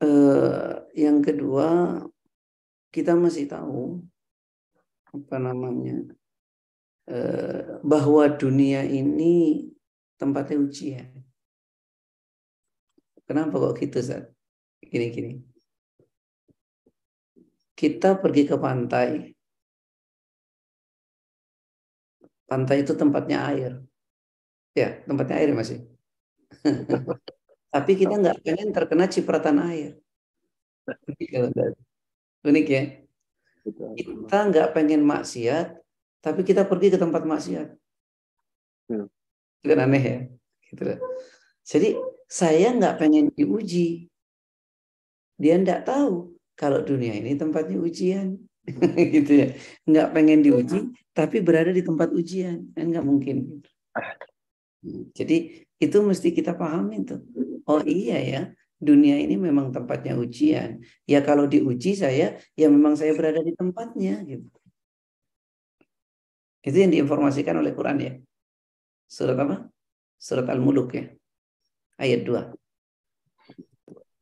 Eh, yang kedua, kita masih tahu apa namanya eh, bahwa dunia ini tempatnya ujian. Kenapa kok gitu, Zat? Gini-gini. Kita pergi ke pantai. Pantai itu tempatnya air. Ya, tempatnya air masih. Tapi kita nggak pengen terkena cipratan air. Unik ya. Kita nggak pengen maksiat, tapi kita pergi ke tempat maksiat. Hmm. Itu kan aneh ya. Gitu. Jadi saya nggak pengen diuji. Dia nggak tahu kalau dunia ini tempatnya ujian. gitu ya. Nggak pengen diuji, tapi berada di tempat ujian. Kan nggak mungkin. Gitu. Jadi itu mesti kita pahami tuh. Oh iya ya, dunia ini memang tempatnya ujian. Ya kalau diuji saya, ya memang saya berada di tempatnya gitu. Itu yang diinformasikan oleh Quran ya. Surat apa? Surat Al-Muluk ya. Ayat 2.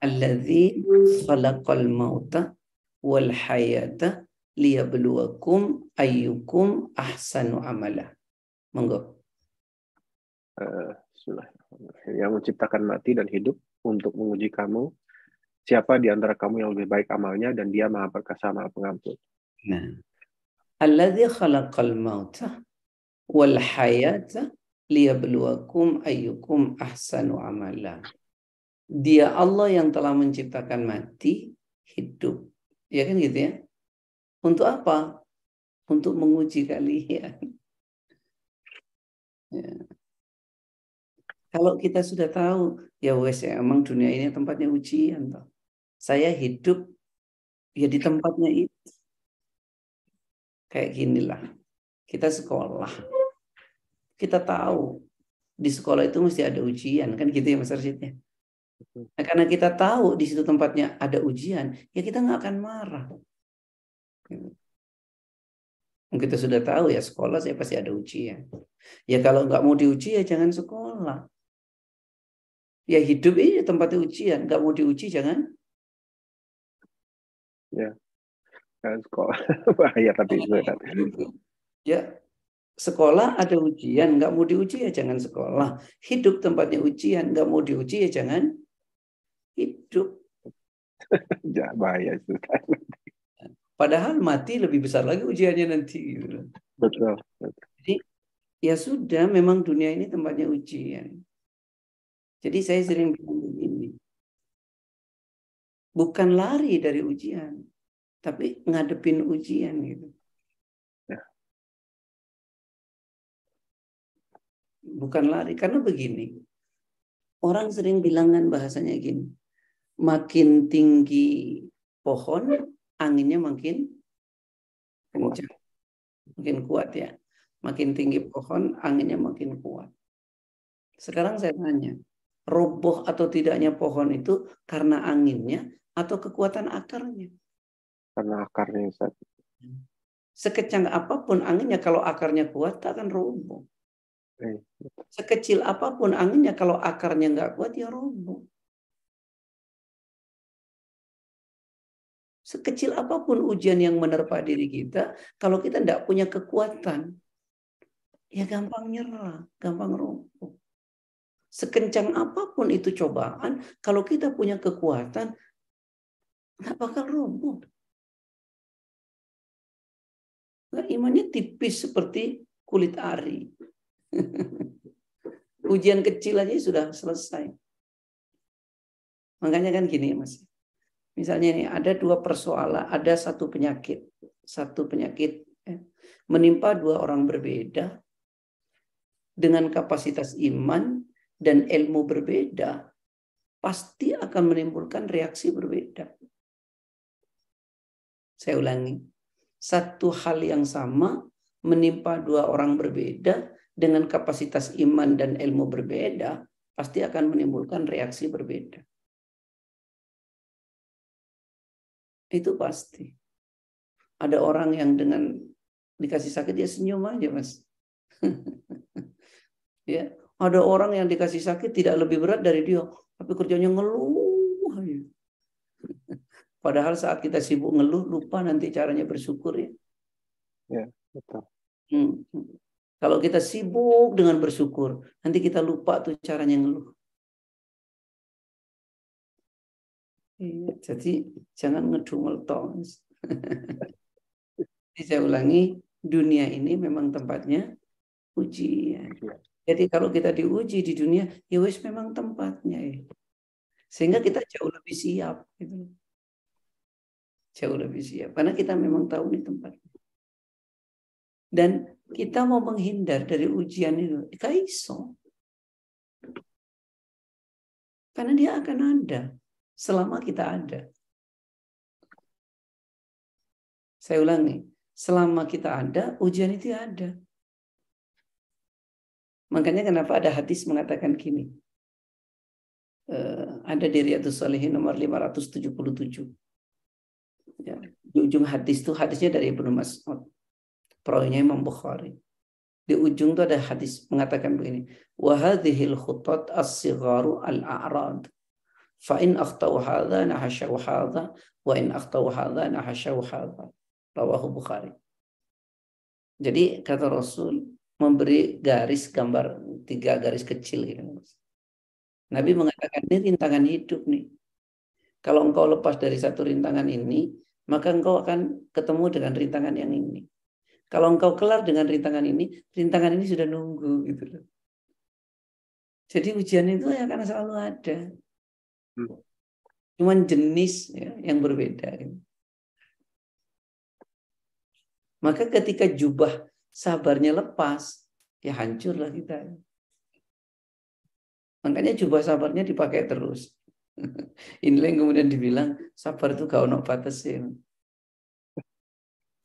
Alladzi khalaqal mauta wal hayata liyabluwakum ayyukum ahsanu amala. Monggo. Uh, yang menciptakan mati dan hidup untuk menguji kamu siapa di antara kamu yang lebih baik amalnya dan dia maha perkasa maha pengampun. Nah. Alladzi khalaqal mauta wal hayata liyabluwakum ayyukum ahsanu amala. Dia Allah yang telah menciptakan mati, hidup. Ya kan gitu ya? Untuk apa? Untuk menguji kalian. Ya. Kalau kita sudah tahu, ya wes ya, emang dunia ini tempatnya ujian toh. Saya hidup ya di tempatnya itu. Kayak ginilah. Kita sekolah. Kita tahu di sekolah itu mesti ada ujian, kan gitu ya Mas Arsyid ya. Nah, karena kita tahu di situ tempatnya ada ujian, ya kita nggak akan marah. Kita sudah tahu ya sekolah saya pasti ada ujian. Ya kalau nggak mau diuji ya jangan sekolah. Ya hidup ini tempatnya ujian, nggak mau diuji jangan. Ya, kan sekolah bahaya tapi Ya, sekolah ada ujian, nggak mau diuji ya jangan sekolah. Hidup tempatnya ujian, nggak mau diuji ya jangan hidup. ya bahaya itu. Padahal mati lebih besar lagi ujiannya nanti. Gitu. Betul. Jadi ya sudah, memang dunia ini tempatnya ujian. Jadi saya sering bilang begini. Bukan lari dari ujian, tapi ngadepin ujian gitu. Ya. Bukan lari karena begini. Orang sering bilangan bahasanya gini. Makin tinggi pohon, anginnya makin kencang. Makin kuat ya. Makin tinggi pohon, anginnya makin kuat. Sekarang saya tanya, roboh atau tidaknya pohon itu karena anginnya atau kekuatan akarnya? Karena akarnya Ustaz. Sekecang apa pun anginnya kalau akarnya kuat tak akan roboh. Eh, Sekecil apa pun anginnya kalau akarnya nggak kuat ya roboh. Sekecil apa pun ujian yang menerpa diri kita, kalau kita tidak punya kekuatan, ya gampang nyerah, gampang roboh. Sekencang apa pun itu cobaan, kalau kita punya kekuatan, nggak bakal roboh. Nah, imannya tipis seperti kulit ari. Ujian kecil aja sudah selesai. Makanya kan gini mas. Misalnya ini ada dua persoalan, ada satu penyakit, satu penyakit ya, menimpa dua orang berbeda dengan kapasitas iman dan ilmu berbeda, pasti akan menimbulkan reaksi berbeda. Saya ulangi, satu hal yang sama menimpa dua orang berbeda dengan kapasitas iman dan ilmu berbeda, pasti akan menimbulkan reaksi berbeda. Itu pasti. Ada orang yang dengan dikasih sakit dia senyum aja, Mas. ya, ada orang yang dikasih sakit tidak lebih berat dari dia, tapi kerjanya ngeluh. Padahal saat kita sibuk ngeluh, lupa nanti caranya bersyukur ya. Ya, betul. Hmm. Kalau kita sibuk dengan bersyukur, nanti kita lupa tuh caranya ngeluh. Iya, jadi jangan ngedumel tong. saya ulangi, dunia ini memang tempatnya ujian. Jadi kalau kita diuji di dunia, ya wis memang tempatnya ya. Sehingga kita jauh lebih siap gitu. Jauh lebih siap karena kita memang tahu ini tempatnya. Dan kita mau menghindar dari ujian itu, kaiso. Karena dia akan ada selama kita ada. Saya ulangi, selama kita ada, ujian itu ada. Makanya kenapa ada hadis mengatakan gini. Uh, ada di Riyadus Salihin nomor 577. Ya, di ujung hadis itu hadisnya dari Ibnu Mas'ud. Perawinya Imam Bukhari. Di ujung itu ada hadis mengatakan begini. Wahadihil khutat as-sigharu al-a'rad. Fa in akhtau hadha nahasyaw hadha wa in akhtau hadha nahasyaw hadha. Rawahu Bukhari. Jadi kata Rasul memberi garis gambar tiga garis kecil gitu. Nabi mengatakan ini rintangan hidup nih. Kalau engkau lepas dari satu rintangan ini, maka engkau akan ketemu dengan rintangan yang ini. Kalau engkau kelar dengan rintangan ini, rintangan ini sudah nunggu gitu loh. Jadi ujian itu ya akan selalu ada. Hmm. Cuman jenis ya, yang berbeda. Gitu. Maka ketika jubah sabarnya lepas, ya hancurlah kita. Makanya jubah sabarnya dipakai terus. Inilah yang kemudian dibilang sabar itu gak ono batasin.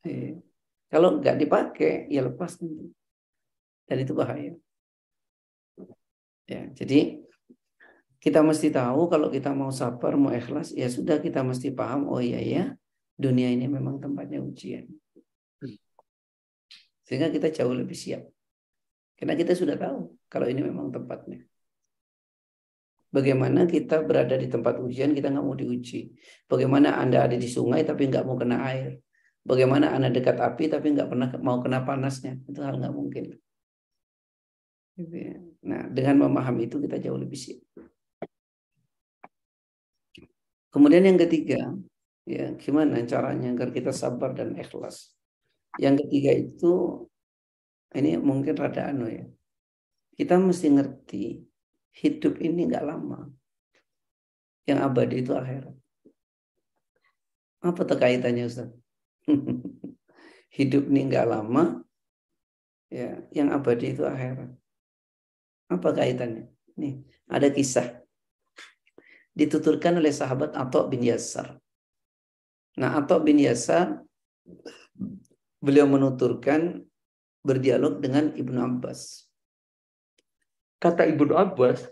Iya. Kalau nggak dipakai, ya lepas nanti. Dan itu bahaya. Ya, jadi kita mesti tahu kalau kita mau sabar, mau ikhlas, ya sudah kita mesti paham, oh iya ya, dunia ini memang tempatnya ujian. Sehingga kita jauh lebih siap. Karena kita sudah tahu kalau ini memang tempatnya. Bagaimana kita berada di tempat ujian, kita nggak mau diuji. Bagaimana Anda ada di sungai tapi nggak mau kena air. Bagaimana Anda dekat api tapi nggak pernah mau kena panasnya. Itu hal nggak mungkin. Gitu ya. Nah, dengan memahami itu kita jauh lebih siap. Kemudian yang ketiga, ya gimana caranya agar kita sabar dan ikhlas. Yang ketiga itu ini mungkin rada anu ya. Kita mesti ngerti hidup ini nggak lama. Yang abadi itu akhirat. Apa terkaitannya Ustaz? hidup ini nggak lama, ya, yang abadi itu akhirat. Apa kaitannya? Nih, ada kisah dituturkan oleh sahabat Atok bin Yasar. Nah, Atok bin Yasar beliau menuturkan berdialog dengan Ibnu Abbas. Kata Ibnu Abbas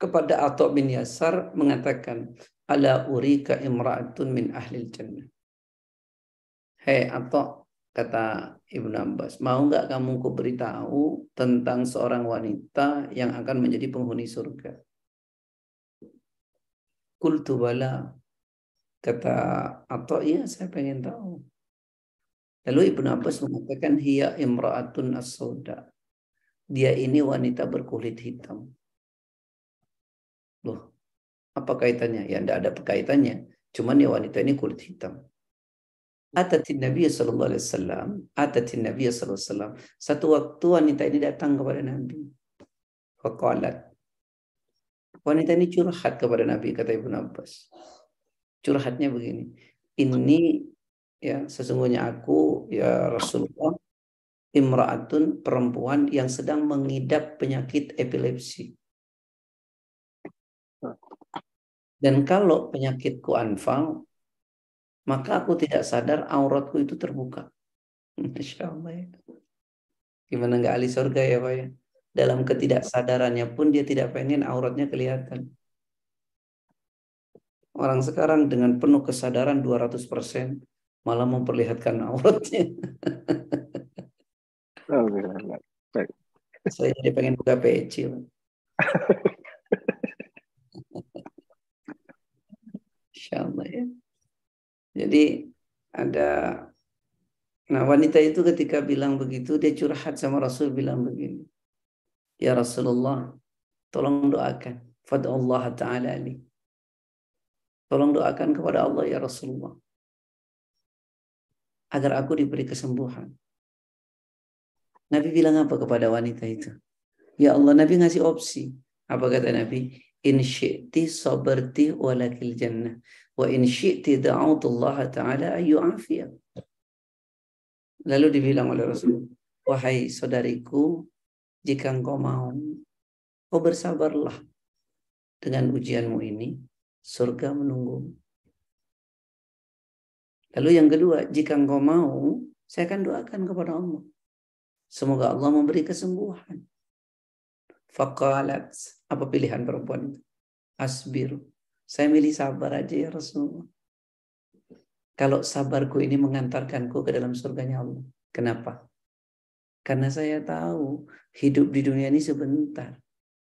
kepada Atta bin Yasar mengatakan, Ala urika imra'atun min ahli jannah. Hei Atta, kata Ibnu Abbas, mau nggak kamu ku beritahu tentang seorang wanita yang akan menjadi penghuni surga? Kultu bala. Kata Atta, iya saya pengen tahu. Lalu Ibnu Abbas mengatakan hiya imra'atun as-sauda. Dia ini wanita berkulit hitam. Loh, apa kaitannya? Ya tidak ada kaitannya. Cuman ya wanita ini kulit hitam. Atatin Nabi sallallahu alaihi wasallam, atatin Nabi sallallahu alaihi wasallam. Satu waktu wanita ini datang kepada Nabi. Faqalat. Wanita ini curhat kepada Nabi kata Ibnu Abbas. Curhatnya begini. Ini ya sesungguhnya aku ya Rasulullah imra'atun perempuan yang sedang mengidap penyakit epilepsi. Dan kalau penyakitku anfal, maka aku tidak sadar auratku itu terbuka. Masya Allah ya. Gimana nggak ahli surga ya Pak ya? Dalam ketidaksadarannya pun dia tidak pengen auratnya kelihatan. Orang sekarang dengan penuh kesadaran 200% malah memperlihatkan auratnya. Oh, Baik. Saya jadi pengen buka. Insya Allah ya. Jadi ada Nah wanita itu ketika bilang begitu dia curhat sama Rasul bilang begini. Ya Rasulullah, tolong doakan. Allah ta'ala ali. Tolong doakan kepada Allah ya Rasulullah agar aku diberi kesembuhan. Nabi bilang apa kepada wanita itu? Ya Allah, Nabi ngasih opsi. Apa kata Nabi? In syi'ti sabarti walakil jannah. Wa in syi'ti da'autullaha ta'ala ayu afiyah. Lalu dibilang oleh Rasul, Wahai saudariku, jika engkau mau, kau bersabarlah dengan ujianmu ini, surga menunggu. Lalu yang kedua, jika engkau mau, saya akan doakan kepada Allah. Semoga Allah memberi kesembuhan. Fakalat, apa pilihan perempuan itu? Asbir. Saya milih sabar aja ya Rasulullah. Kalau sabarku ini mengantarkanku ke dalam surganya Allah. Kenapa? Karena saya tahu hidup di dunia ini sebentar.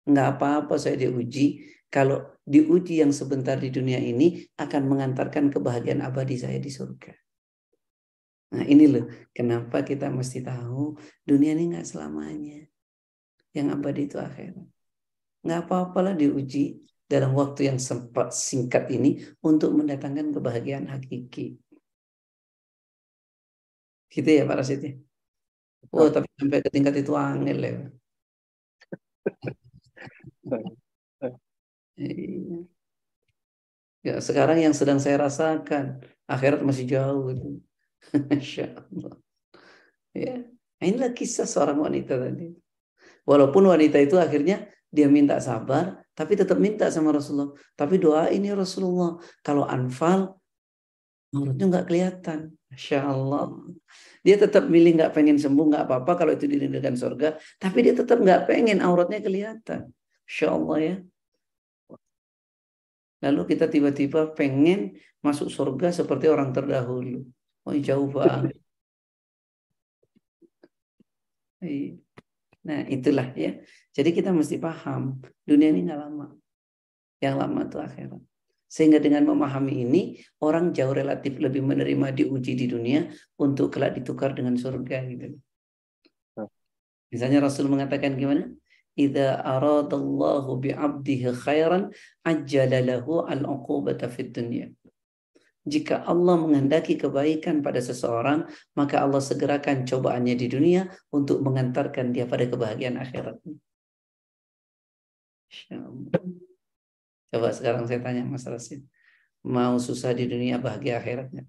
Enggak apa-apa saya diuji. Kalau diuji yang sebentar di dunia ini akan mengantarkan kebahagiaan abadi saya di surga. Nah ini loh kenapa kita mesti tahu dunia ini enggak selamanya. Yang abadi itu akhirat. Enggak apa-apalah diuji dalam waktu yang sempat singkat ini untuk mendatangkan kebahagiaan hakiki. Gitu ya Pak Rasid ya? Oh, tapi sampai ke tingkat itu angel ya. Ya, sekarang yang sedang saya rasakan, akhirat masih jauh Allah. Ya. Inilah kisah seorang wanita tadi. Walaupun wanita itu akhirnya dia minta sabar, tapi tetap minta sama Rasulullah. Tapi doa ini Rasulullah. Kalau anfal, menurutnya nggak kelihatan. Masya Allah. Dia tetap milih nggak pengen sembuh, nggak apa-apa kalau itu dirindukan surga. Tapi dia tetap nggak pengen auratnya kelihatan. Masya Allah ya. Lalu kita tiba-tiba pengen masuk surga seperti orang terdahulu. Oh jauh banget. Iya. Nah itulah ya. Jadi kita mesti paham dunia ini nggak lama. Yang lama itu akhirat. Sehingga dengan memahami ini, orang jauh relatif lebih menerima diuji di dunia untuk kelak ditukar dengan surga gitu. Misalnya Rasul mengatakan gimana? Idza aradallahu bi'abdihi khairan ajjala lahu al-uqubata fid dunya. Jika Allah menghendaki kebaikan pada seseorang, maka Allah segerakan cobaannya di dunia untuk mengantarkan dia pada kebahagiaan akhirat. Coba sekarang saya tanya Mas Rasid. Mau susah di dunia bahagia akhiratnya?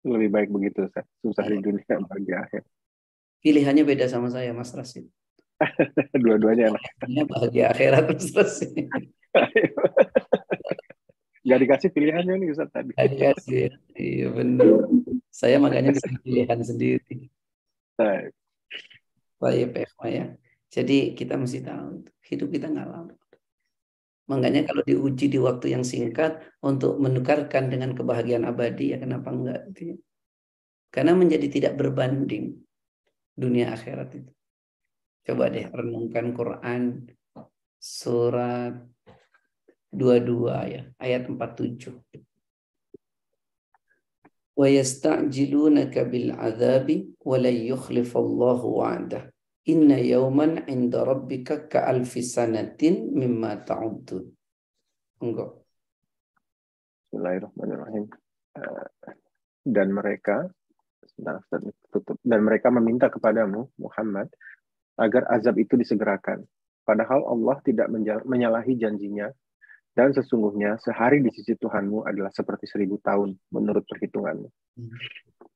Lebih baik begitu, susah di dunia bahagia akhirat. Pilihannya beda sama saya Mas Rasid. Dua-duanya enak. bahagia akhirat Mas Rasid. Gak dikasih pilihannya nih Ustaz tadi. Gak dikasih. Iya benar. Saya makanya bisa pilihan sendiri. Baik. Baik, ya. Jadi kita mesti tahu hidup kita nggak lama. Makanya kalau diuji di waktu yang singkat untuk menukarkan dengan kebahagiaan abadi ya kenapa enggak? Karena menjadi tidak berbanding dunia akhirat itu. Coba deh renungkan Quran surat 22 ya, ayat 47. Wa yasta'jilunaka bil 'adzabi wa la yukhlifallahu wa'dah. Inna yauman inda rabbika ka alfi sanatin mimma ta'udun. Enggak. Bismillahirrahmanirrahim. Eh, dan mereka dan mereka meminta kepadamu Muhammad agar azab itu disegerakan. Padahal Allah tidak menyalahi janjinya dan sesungguhnya sehari di sisi Tuhanmu adalah seperti seribu tahun menurut perhitunganmu.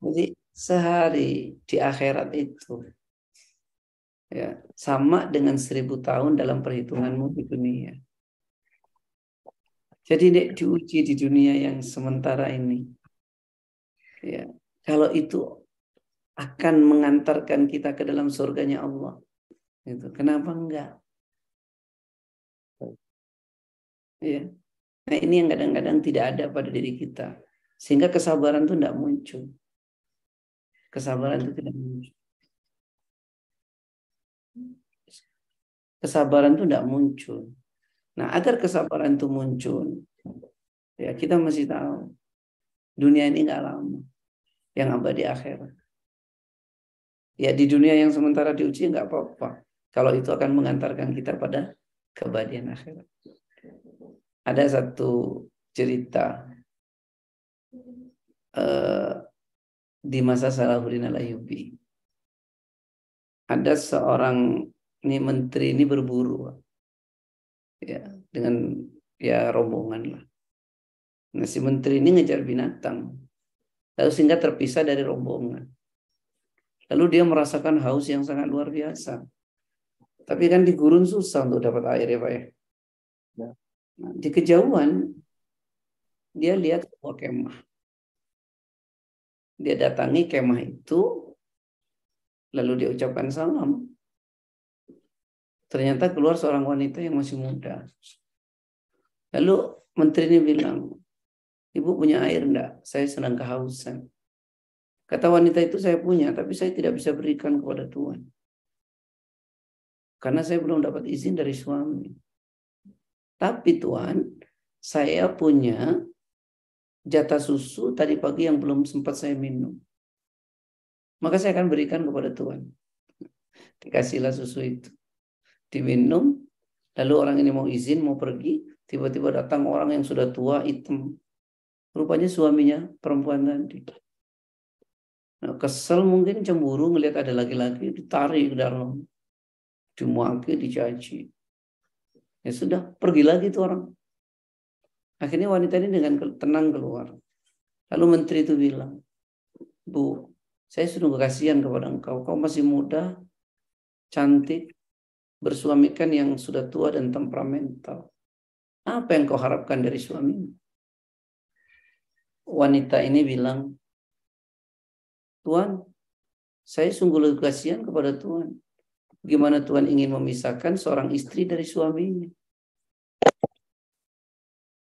Jadi sehari di akhirat itu ya sama dengan seribu tahun dalam perhitunganmu di dunia. Jadi nek diuji di dunia yang sementara ini, ya kalau itu akan mengantarkan kita ke dalam surganya Allah, itu kenapa enggak? Ya. Nah ini yang kadang-kadang tidak ada pada diri kita, sehingga kesabaran itu tidak muncul. Kesabaran itu tidak muncul. Kesabaran itu tidak muncul. Nah, agar kesabaran itu muncul, ya kita mesti tahu dunia ini nggak lama, yang abadi akhirat. Ya di dunia yang sementara diuji nggak apa-apa. Kalau itu akan mengantarkan kita pada keabadian akhirat. Ada satu cerita uh, di masa Salahuddin Al-Ayyubi. Ada seorang ini menteri ini berburu ya dengan ya rombongan lah. Nah si menteri ini ngejar binatang. Lalu sehingga terpisah dari rombongan. Lalu dia merasakan haus yang sangat luar biasa. Tapi kan di gurun susah untuk dapat air ya pak ya, ya. Nah, di kejauhan dia lihat sebuah kemah. Dia datangi kemah itu, lalu dia ucapkan salam. Ternyata keluar seorang wanita yang masih muda. Lalu menteri ini bilang, ibu punya air enggak? Saya sedang kehausan. Kata wanita itu saya punya, tapi saya tidak bisa berikan kepada Tuhan. Karena saya belum dapat izin dari suami. Tapi Tuhan, saya punya jatah susu tadi pagi yang belum sempat saya minum. Maka saya akan berikan kepada Tuhan. Dikasihlah susu itu. Diminum, lalu orang ini mau izin, mau pergi, tiba-tiba datang orang yang sudah tua, hitam. Rupanya suaminya perempuan tadi. Nah, kesel mungkin cemburu ngelihat ada laki-laki ditarik ke dalam. Dimuaki, dicaci. Ya sudah, pergi lagi tuh orang. Akhirnya wanita ini dengan tenang keluar. Lalu menteri itu bilang, Bu, saya sudah kasihan kepada engkau. Kau masih muda, cantik, bersuamikan yang sudah tua dan temperamental. Apa yang kau harapkan dari suamimu? Wanita ini bilang, Tuhan, saya sungguh lebih kasihan kepada Tuhan. Gimana Tuhan ingin memisahkan seorang istri dari suaminya?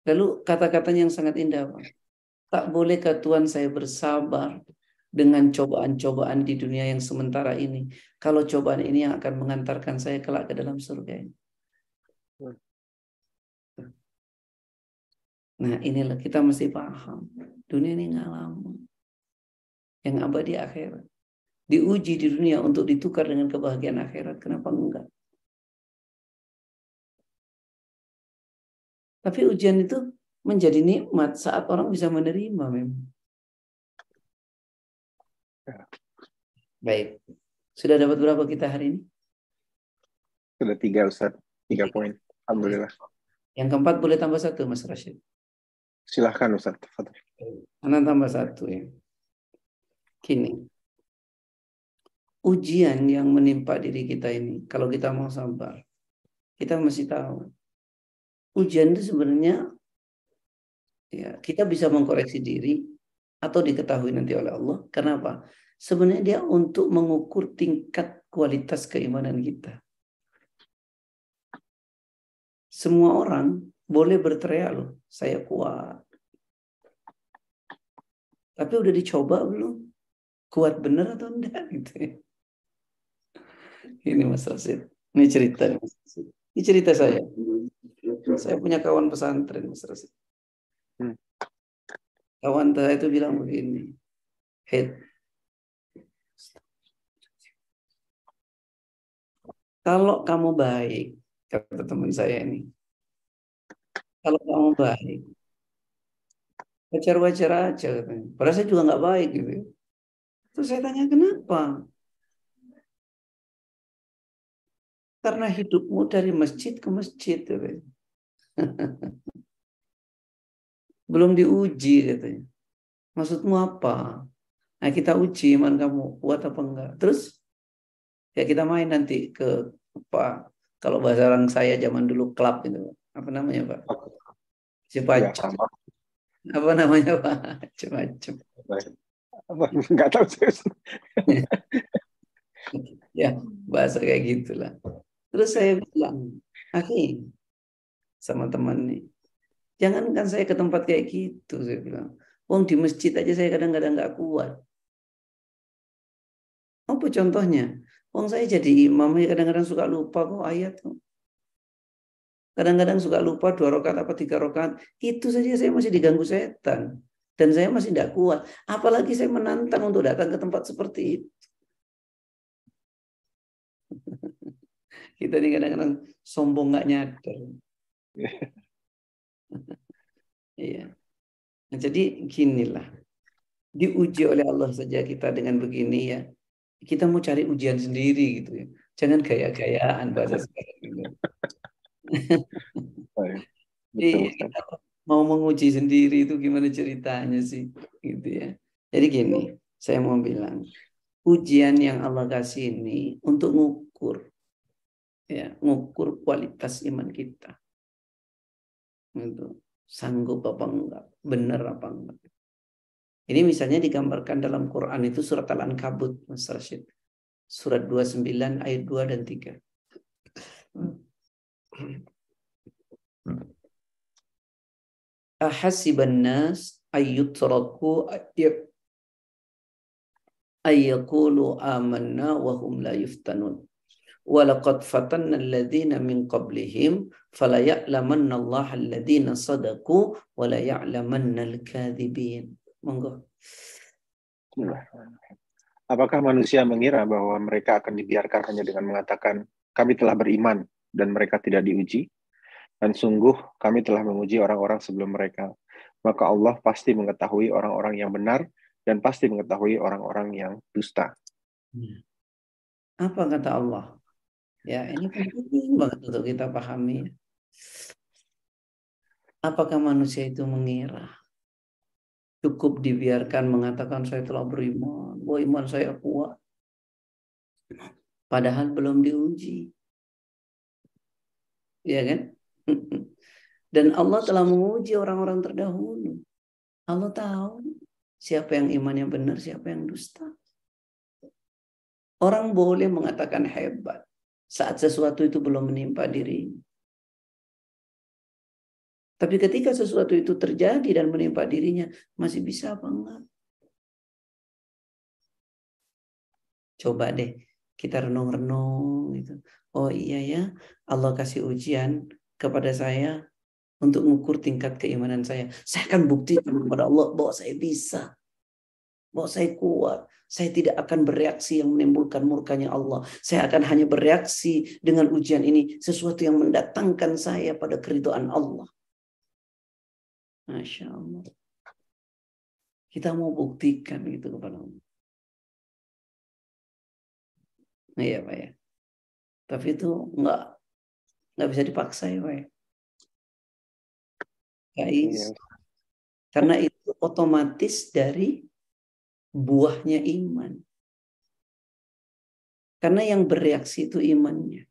Lalu kata-katanya yang sangat indah, Pak. Tak bolehkah Tuhan saya bersabar dengan cobaan-cobaan di dunia yang sementara ini. Kalau cobaan ini yang akan mengantarkan saya kelak ke dalam surga ini. Nah inilah kita mesti paham. Dunia ini nggak lama. Yang abadi akhirat. Diuji di dunia untuk ditukar dengan kebahagiaan akhirat. Kenapa enggak? Tapi ujian itu menjadi nikmat saat orang bisa menerima memang. Baik. Sudah dapat berapa kita hari ini? Sudah tiga, Ustaz. Tiga poin. Alhamdulillah. Yang keempat boleh tambah satu, Mas Rashid. Silahkan, Ustaz. Anak tambah satu ya. Kini. Ujian yang menimpa diri kita ini, kalau kita mau sabar, kita mesti tahu ujian itu sebenarnya ya kita bisa mengkoreksi diri atau diketahui nanti oleh Allah. Kenapa? Sebenarnya dia untuk mengukur tingkat kualitas keimanan kita. Semua orang boleh berteriak loh, saya kuat. Tapi udah dicoba belum? Kuat bener atau enggak gitu ya. Ini Mas Rasid. Ini cerita Mas Rasid. Ini cerita saya. Saya punya kawan pesantren, Mas Rasid. Kawan saya itu bilang begini, head. Kalau kamu baik, kata teman saya ini, kalau kamu baik, wajar-wajar aja katanya. Padahal saya juga nggak baik gitu. Terus saya tanya kenapa? Karena hidupmu dari masjid ke masjid. Katanya. Belum diuji katanya. Maksudmu apa? Nah kita uji iman kamu kuat apa enggak. Terus ya kita main nanti ke apa? Kalau bahasa orang saya zaman dulu klub itu apa namanya pak? Cepacem. Ya, apa namanya pak? Cepacem. Enggak tahu saya. ya bahasa kayak gitulah. Terus saya bilang, Aki, sama teman nih. Jangankan saya ke tempat kayak gitu, saya bilang. Wong di masjid aja saya kadang-kadang nggak kuat. Apa contohnya? Wong saya jadi imam, kadang-kadang suka lupa kok ayat. Kadang-kadang suka lupa dua rakaat apa tiga rakaat. Itu saja saya masih diganggu setan. Dan saya masih tidak kuat. Apalagi saya menantang untuk datang ke tempat seperti itu. Kita ini kadang-kadang sombong nggak nyadar. Iya. Nah, jadi ginilah. Diuji oleh Allah saja kita dengan begini ya. Kita mau cari ujian sendiri gitu ya. Jangan gaya-gayaan bahasa sekarang gitu. Iya, mau menguji sendiri itu gimana ceritanya sih gitu ya. Jadi gini, saya mau bilang ujian yang Allah kasih ini untuk ngukur ya, ngukur kualitas iman kita itu sanggup apa enggak benar apa enggak Ini misalnya digambarkan dalam Quran itu surat Al-Ankabut, Mas Rashid. Surat 29 ayat 2 dan 3. Ahasiban nas ayyutraku ayyakulu amanna wa hum la yuftanun. Walaqad fatanna alladhina min qablihim fala ya'lamanna Allah sadaku wa la ya'lamanna al-kadhibin. Monggo. Apakah manusia mengira bahwa mereka akan dibiarkan hanya dengan mengatakan kami telah beriman dan mereka tidak diuji? Dan sungguh kami telah menguji orang-orang sebelum mereka. Maka Allah pasti mengetahui orang-orang yang benar dan pasti mengetahui orang-orang yang dusta. Apa kata Allah? Ya, ini penting banget untuk kita pahami. Apakah manusia itu mengira cukup dibiarkan mengatakan saya telah beriman, bahwa iman saya kuat, padahal belum diuji, ya kan? Dan Allah telah menguji orang-orang terdahulu. Allah tahu siapa yang imannya benar, siapa yang dusta. Orang boleh mengatakan hebat, saat sesuatu itu belum menimpa diri. Tapi ketika sesuatu itu terjadi dan menimpa dirinya, masih bisa apa enggak? Coba deh kita renung-renung gitu. Oh iya ya, Allah kasih ujian kepada saya untuk mengukur tingkat keimanan saya. Saya akan buktikan kepada Allah bahwa saya bisa. Bahwa saya kuat. Saya tidak akan bereaksi yang menimbulkan murkanya Allah. Saya akan hanya bereaksi dengan ujian ini. Sesuatu yang mendatangkan saya pada keridhaan Allah. Masya Allah. Kita mau buktikan itu kepada Allah. Iya Pak ya. Tapi itu enggak enggak bisa dipaksa ya Pak ya. Guys. Iya. Karena itu otomatis dari buahnya iman. Karena yang bereaksi itu imannya.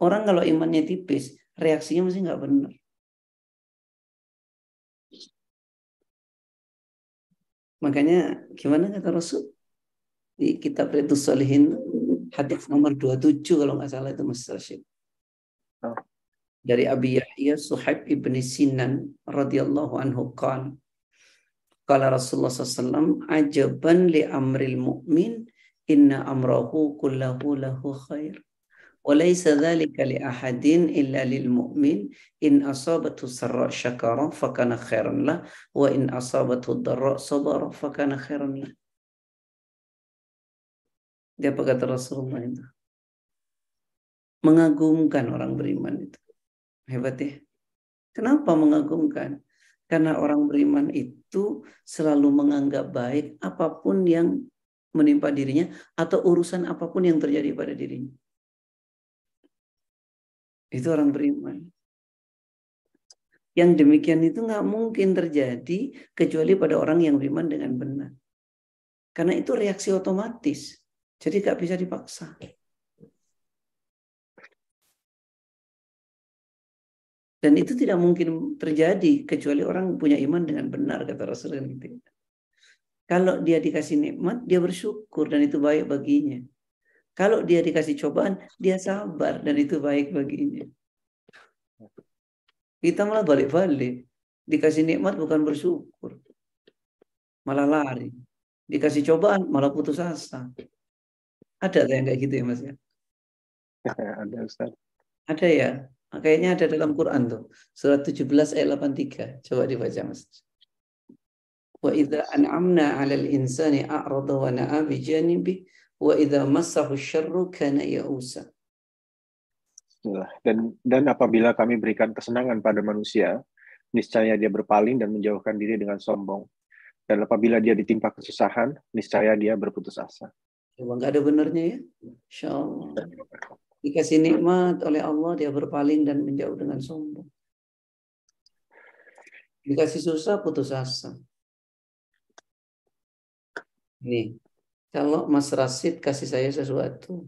Orang kalau imannya tipis, reaksinya mesti nggak benar. Makanya gimana kata Rasul di kitab Ridus Salihin hadis nomor 27 kalau nggak salah itu Mas Rashid. Oh. Dari Abi Yahya Suhaib ibni Sinan radhiyallahu anhu kan Kala Rasulullah SAW, ajaban li amril mu'min, inna amrahu kullahu lahu khair. وليس ذلك لأحد إلا للمؤمن إن أصابته سراء شكر فكان خيرا له وإن أصابته الضراء صبر فكان خيرا له Dia apa kata Rasulullah itu? Mengagumkan orang beriman itu. Hebat ya. Kenapa mengagumkan? Karena orang beriman itu selalu menganggap baik apa pun yang menimpa dirinya atau urusan apa pun yang terjadi pada dirinya. Itu orang beriman. Yang demikian itu nggak mungkin terjadi kecuali pada orang yang beriman dengan benar. Karena itu reaksi otomatis. Jadi nggak bisa dipaksa. Dan itu tidak mungkin terjadi kecuali orang punya iman dengan benar kata Rasulullah gitu. Kalau dia dikasih nikmat, dia bersyukur dan itu baik baginya. Kalau dia dikasih cobaan, dia sabar dan itu baik baginya. Kita malah balik-balik. Dikasih nikmat bukan bersyukur. Malah lari. Dikasih cobaan malah putus asa. Ada yang kayak gitu ya Mas ya? Ada Ustaz. Ada ya? Kayaknya ada dalam Quran tuh. Surat 17 ayat 83. Coba dibaca Mas. Wa idza an'amna 'alal insani a'rada wa na'a bi janibi wa idza massahu syarru kana ya'usa. Dan dan apabila kami berikan kesenangan pada manusia, niscaya dia berpaling dan menjauhkan diri dengan sombong. Dan apabila dia ditimpa kesusahan, niscaya dia berputus asa. Coba nggak ada benernya ya? Insya Allah. Dikasih nikmat oleh Allah, dia berpaling dan menjauh dengan sombong. Dikasih susah, putus asa. Nih, kalau Mas Rasid kasih saya sesuatu,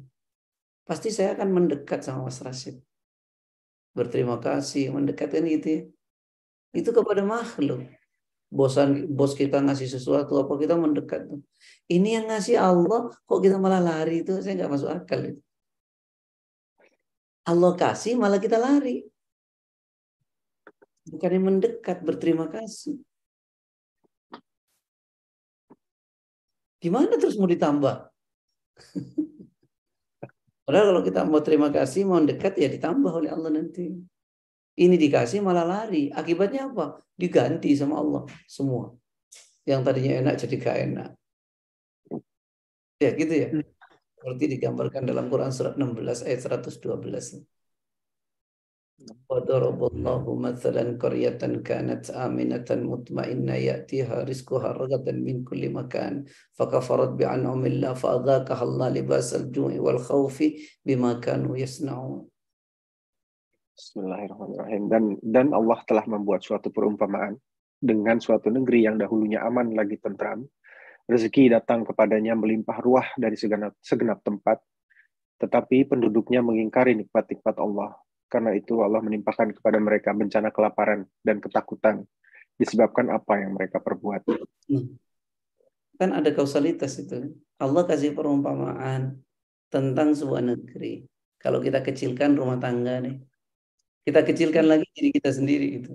pasti saya akan mendekat sama Mas Rasid. Berterima kasih, mendekatkan gitu ya. Itu kepada makhluk. bosan bos kita ngasih sesuatu apa kita mendekat. Ini yang ngasih Allah kok kita malah lari itu saya nggak masuk akal itu. Allah kasih malah kita lari. Bukannya mendekat berterima kasih. Gimana terus mau ditambah? Padahal kalau kita mau terima kasih, mau dekat ya ditambah oleh Allah nanti. Ini dikasih malah lari. Akibatnya apa? Diganti sama Allah semua. Yang tadinya enak jadi gak enak. Ya gitu ya seperti digambarkan dalam Quran surat 16 ayat 112. Wadaraballahu ya'tiha min kulli makan libasal ju'i wal khawfi. Bismillahirrahmanirrahim dan dan Allah telah membuat suatu perumpamaan dengan suatu negeri yang dahulunya aman lagi tentram rezeki datang kepadanya melimpah ruah dari segenap, segenap tempat tetapi penduduknya mengingkari nikmat-nikmat Allah karena itu Allah menimpakan kepada mereka bencana kelaparan dan ketakutan disebabkan apa yang mereka perbuat. Hmm. Kan ada kausalitas itu. Allah kasih perumpamaan tentang sebuah negeri. Kalau kita kecilkan rumah tangga nih. Kita kecilkan lagi diri kita sendiri itu.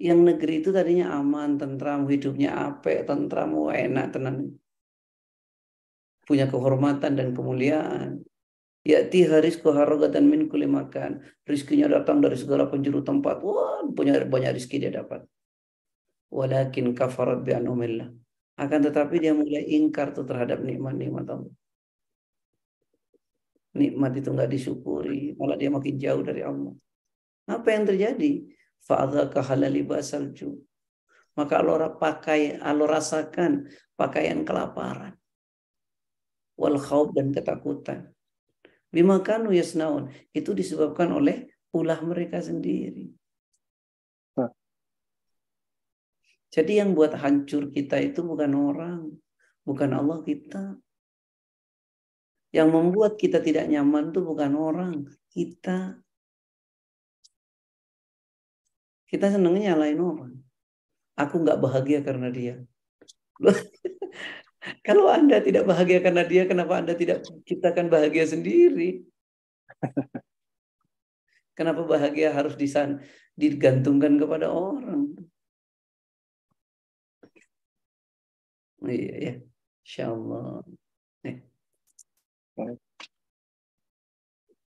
Yang negeri itu tadinya aman, tentram, hidupnya apik, tentram, enak, tenang. Punya kehormatan dan kemuliaan Ya'ti harisku harogatan min kulli makan. Rizkinya datang dari segala penjuru tempat. Wah, punya banyak rizki dia dapat. Walakin kafarat bi anumillah. Akan tetapi dia mulai ingkar tuh terhadap nikmat-nikmat Allah. Nikmat itu nggak disyukuri, malah dia makin jauh dari Allah. Apa yang terjadi? Fa'adzaka halali basalju. Maka Allah pakai, Allah rasakan pakaian kelaparan. Wal khawb dan ketakutan Bima kanu yasnaun. Itu disebabkan oleh ulah mereka sendiri. Jadi yang buat hancur kita itu bukan orang, bukan Allah kita. Yang membuat kita tidak nyaman itu bukan orang, kita. Kita senangnya nyalain orang. Aku nggak bahagia karena dia. Kalau Anda tidak bahagia karena dia, kenapa Anda tidak ciptakan bahagia sendiri? Kenapa bahagia harus disan digantungkan kepada orang? Iya ya, Insya Allah. Eh.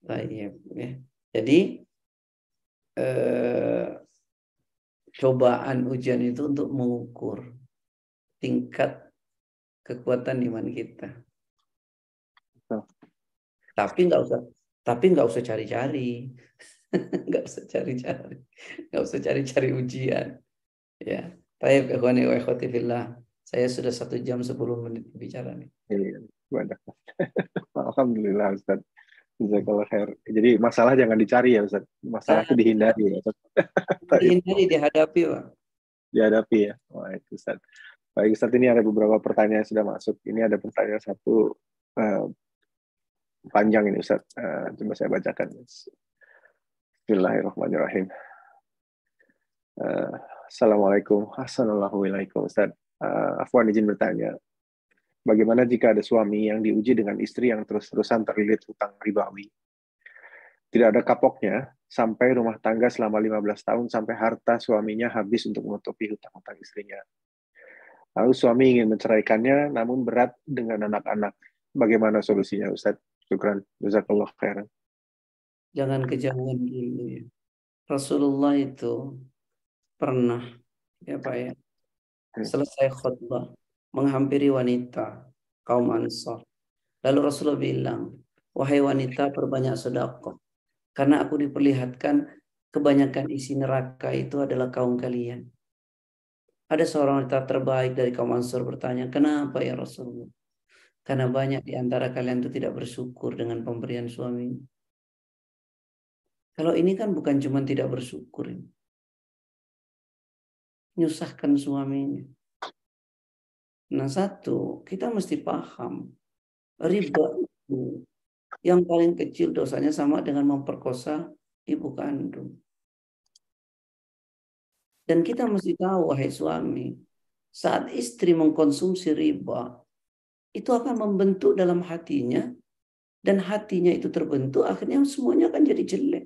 Baik, ya. Jadi eh, cobaan ujian itu untuk mengukur tingkat kekuatan iman kita. Tapi nggak usah, tapi nggak usah cari-cari, nggak usah cari-cari, nggak usah cari-cari ujian. Ya, Taib ikhwani wa fillah. Saya sudah satu jam sepuluh menit bicara nih. Iya, Alhamdulillah Ustaz. Jazakallah khair. Jadi masalah jangan dicari ya Ustaz. Masalah itu dihindari ya Ustaz. Dihindari, dihadapi Pak. Dihadapi ya. Wah itu Ustaz. Baik, saat ini ada beberapa pertanyaan yang sudah masuk. Ini ada pertanyaan satu uh, panjang ini Ustaz. Uh, coba saya bacakan. Bismillahirrahmanirrahim. Uh, Assalamualaikum. Assalamualaikum Ustaz. Uh, Afwan izin bertanya. Bagaimana jika ada suami yang diuji dengan istri yang terus-terusan terlilit hutang ribawi? Tidak ada kapoknya, sampai rumah tangga selama 15 tahun sampai harta suaminya habis untuk menutupi hutang-hutang istrinya Lalu suami ingin menceraikannya, namun berat dengan anak-anak. Bagaimana solusinya, Ustaz? Syukran. Jazakallah khairan. Jangan kejauhan dulu ya. Rasulullah itu pernah, ya Pak ya, hmm. selesai khutbah, menghampiri wanita, kaum ansar. Lalu Rasulullah bilang, wahai wanita perbanyak sedekah. Karena aku diperlihatkan kebanyakan isi neraka itu adalah kaum kalian. Ada seorang wanita terbaik dari kaum Ansor bertanya, kenapa ya Rasulullah? Karena banyak di antara kalian itu tidak bersyukur dengan pemberian suami. Kalau ini kan bukan cuma tidak bersyukur. Nyusahkan suaminya. Nah satu, kita mesti paham. Riba itu yang paling kecil dosanya sama dengan memperkosa ibu kandung. Dan kita mesti tahu, wahai suami, saat istri mengkonsumsi riba, itu akan membentuk dalam hatinya, dan hatinya itu terbentuk, akhirnya semuanya akan jadi jelek.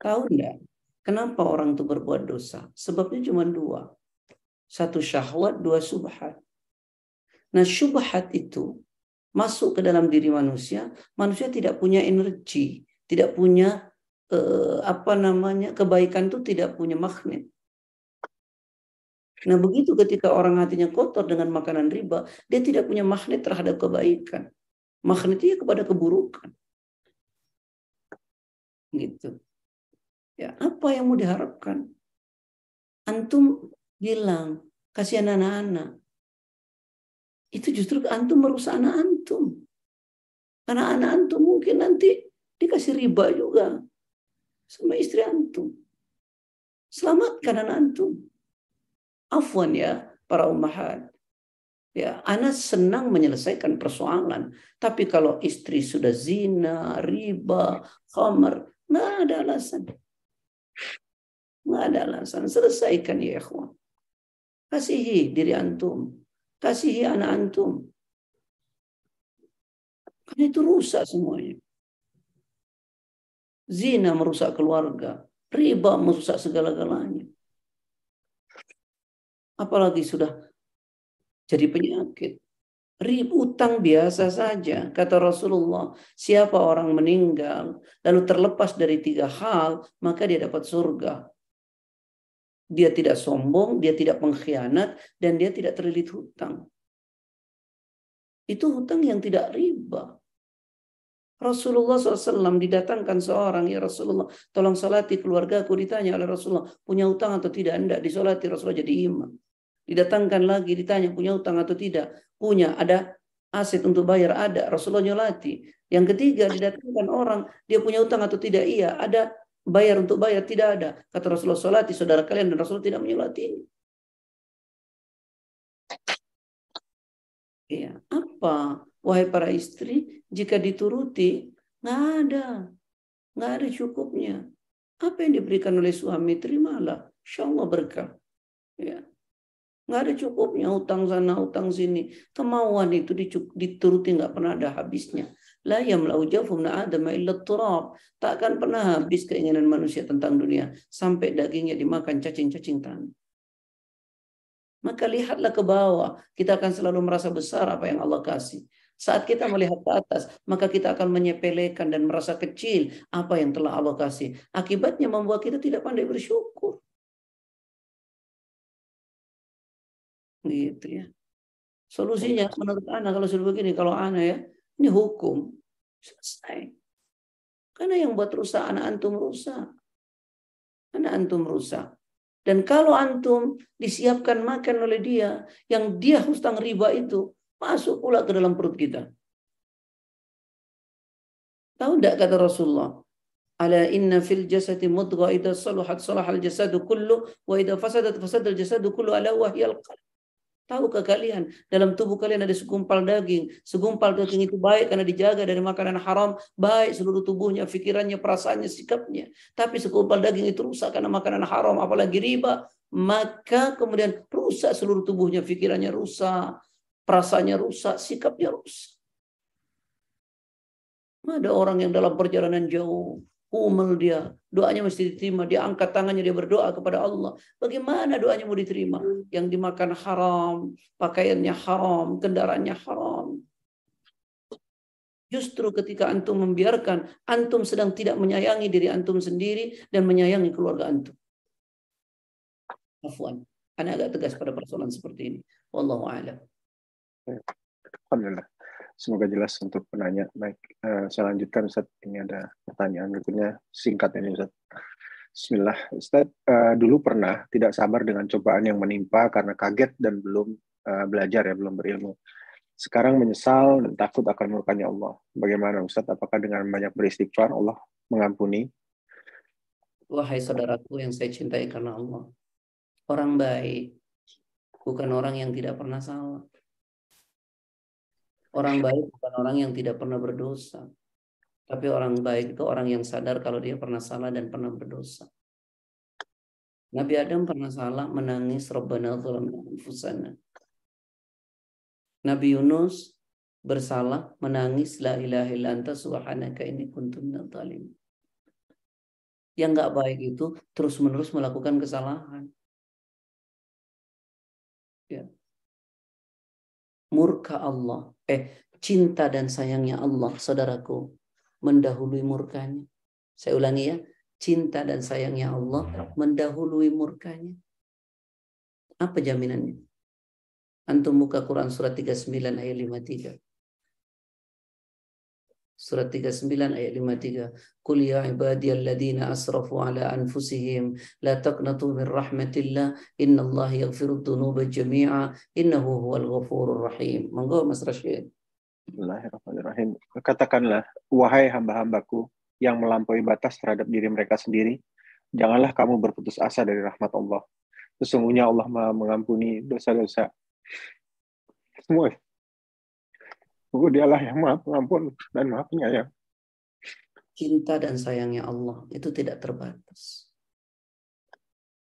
Tahu enggak? Kenapa orang itu berbuat dosa? Sebabnya cuma dua. Satu syahwat, dua subhat. Nah syubhat itu masuk ke dalam diri manusia, manusia tidak punya energi, tidak punya eh, apa namanya kebaikan itu tidak punya magnet. Nah begitu ketika orang hatinya kotor dengan makanan riba, dia tidak punya magnet terhadap kebaikan. Magnetnya kepada keburukan. Gitu. Ya, apa yang mau diharapkan? Antum bilang, kasihan anak-anak. Itu justru antum merusak anak antum. Karena anak antum mungkin nanti dikasih riba juga sama istri antum. Selamatkan anak antum. Afwan ya para ummahat. Ya, anak senang menyelesaikan persoalan. Tapi kalau istri sudah zina, riba, khamar, nggak ada alasan. Nggak ada alasan. Selesaikan ya ikhwan. Kasihi diri antum. Kasihi anak antum. Karena itu rusak semuanya. Zina merusak keluarga. Riba merusak segala-galanya. Apalagi sudah jadi penyakit. Ribu utang biasa saja. Kata Rasulullah, siapa orang meninggal lalu terlepas dari tiga hal, maka dia dapat surga. Dia tidak sombong, dia tidak pengkhianat, dan dia tidak terlilit hutang. Itu hutang yang tidak riba. Rasulullah SAW didatangkan seorang, ya Rasulullah, tolong salati keluarga aku ditanya oleh Rasulullah, punya utang atau tidak? Tidak, disolati Rasulullah jadi imam. Didatangkan lagi, ditanya punya utang atau tidak? Punya, ada aset untuk bayar? Ada, Rasulullah nyolati. Yang ketiga, didatangkan orang, dia punya utang atau tidak? Iya, ada bayar untuk bayar? Tidak ada. Kata Rasulullah, salati saudara kalian, dan Rasulullah tidak menyolati ini. Iya, apa? Wahai para istri, jika dituruti, nggak ada. Nggak ada cukupnya. Apa yang diberikan oleh suami, terimalah. Insya Allah berkah. Ya. Nggak ada cukupnya, utang sana, utang sini. Kemauan itu dituruti nggak pernah ada habisnya. La yamlau jafum adama illa turab. Takkan pernah habis keinginan manusia tentang dunia. Sampai dagingnya dimakan cacing-cacing tanah. Maka lihatlah ke bawah. Kita akan selalu merasa besar apa yang Allah kasih. Saat kita melihat ke atas, maka kita akan menyepelekan dan merasa kecil apa yang telah Allah kasih. Akibatnya membuat kita tidak pandai bersyukur. Gitu ya. Solusinya menurut anak kalau sudah begini, kalau anak ya, ini hukum. Selesai. Karena yang buat rusak anak antum rusak. Anak antum rusak. Dan kalau antum disiapkan makan oleh dia, yang dia hutang riba itu, Masuk pula ke dalam perut kita. Tahu tidak kata Rasulullah? Ala inna fil jasadi mudgha idza salahat salahal jasadu kullu wa idza fasadat fasadal jasadu kullu ala wahyal qalb. Tahukah kalian dalam tubuh kalian ada segumpal daging. Segumpal daging itu baik karena dijaga dari makanan haram. Baik seluruh tubuhnya, pikirannya, perasaannya, sikapnya. Tapi segumpal daging itu rusak karena makanan haram. Apalagi riba. Maka kemudian rusak seluruh tubuhnya, pikirannya rusak perasaannya rusak, sikapnya rusak. Ada orang yang dalam perjalanan jauh, umel dia, doanya mesti diterima, dia angkat tangannya, dia berdoa kepada Allah. Bagaimana doanya mau diterima? Yang dimakan haram, pakaiannya haram, kendaraannya haram. Justru ketika antum membiarkan, antum sedang tidak menyayangi diri antum sendiri dan menyayangi keluarga antum. Afwan. Anda agak tegas pada persoalan seperti ini. Wallahu a'lam. Alhamdulillah. Semoga jelas untuk penanya. Baik, uh, saya lanjutkan Ustaz. Ini ada pertanyaan berikutnya singkat ini Ustaz. Bismillah. Ustaz, uh, dulu pernah tidak sabar dengan cobaan yang menimpa karena kaget dan belum uh, belajar ya, belum berilmu. Sekarang menyesal dan takut akan murkanya Allah. Bagaimana Ustaz? Apakah dengan banyak beristighfar Allah mengampuni? Wahai saudaraku yang saya cintai karena Allah. Orang baik bukan orang yang tidak pernah salah. Orang baik bukan orang yang tidak pernah berdosa. Tapi orang baik itu orang yang sadar kalau dia pernah salah dan pernah berdosa. Nabi Adam pernah salah menangis Rabbana anfusana. Nabi Yunus bersalah menangis la ilaha illa anta subhanaka inni kuntu minadh Yang nggak baik itu terus-menerus melakukan kesalahan. Ya. Murka Allah, eh cinta dan sayangnya Allah, saudaraku, mendahului murkanya. Saya ulangi ya, cinta dan sayangnya Allah mendahului murkanya. Apa jaminannya? Antum buka Quran surat 39 ayat 53. Surat 39 ayat 53. Qul ya ibadiyalladzina asrafu ala anfusihim la taqnatu min rahmatillah innallaha yaghfiru dhunuba jami'a innahu huwal ghafurur rahim. Monggo Mas Rashid. Bismillahirrahmanirrahim. Katakanlah, wahai hamba-hambaku, yang melampaui batas terhadap diri mereka sendiri, janganlah kamu berputus asa dari rahmat Allah. Sesungguhnya Allah Maha mengampuni dosa-dosa semua. Sungguh dialah yang maha pengampun dan maha penyayang. Cinta dan sayangnya Allah itu tidak terbatas.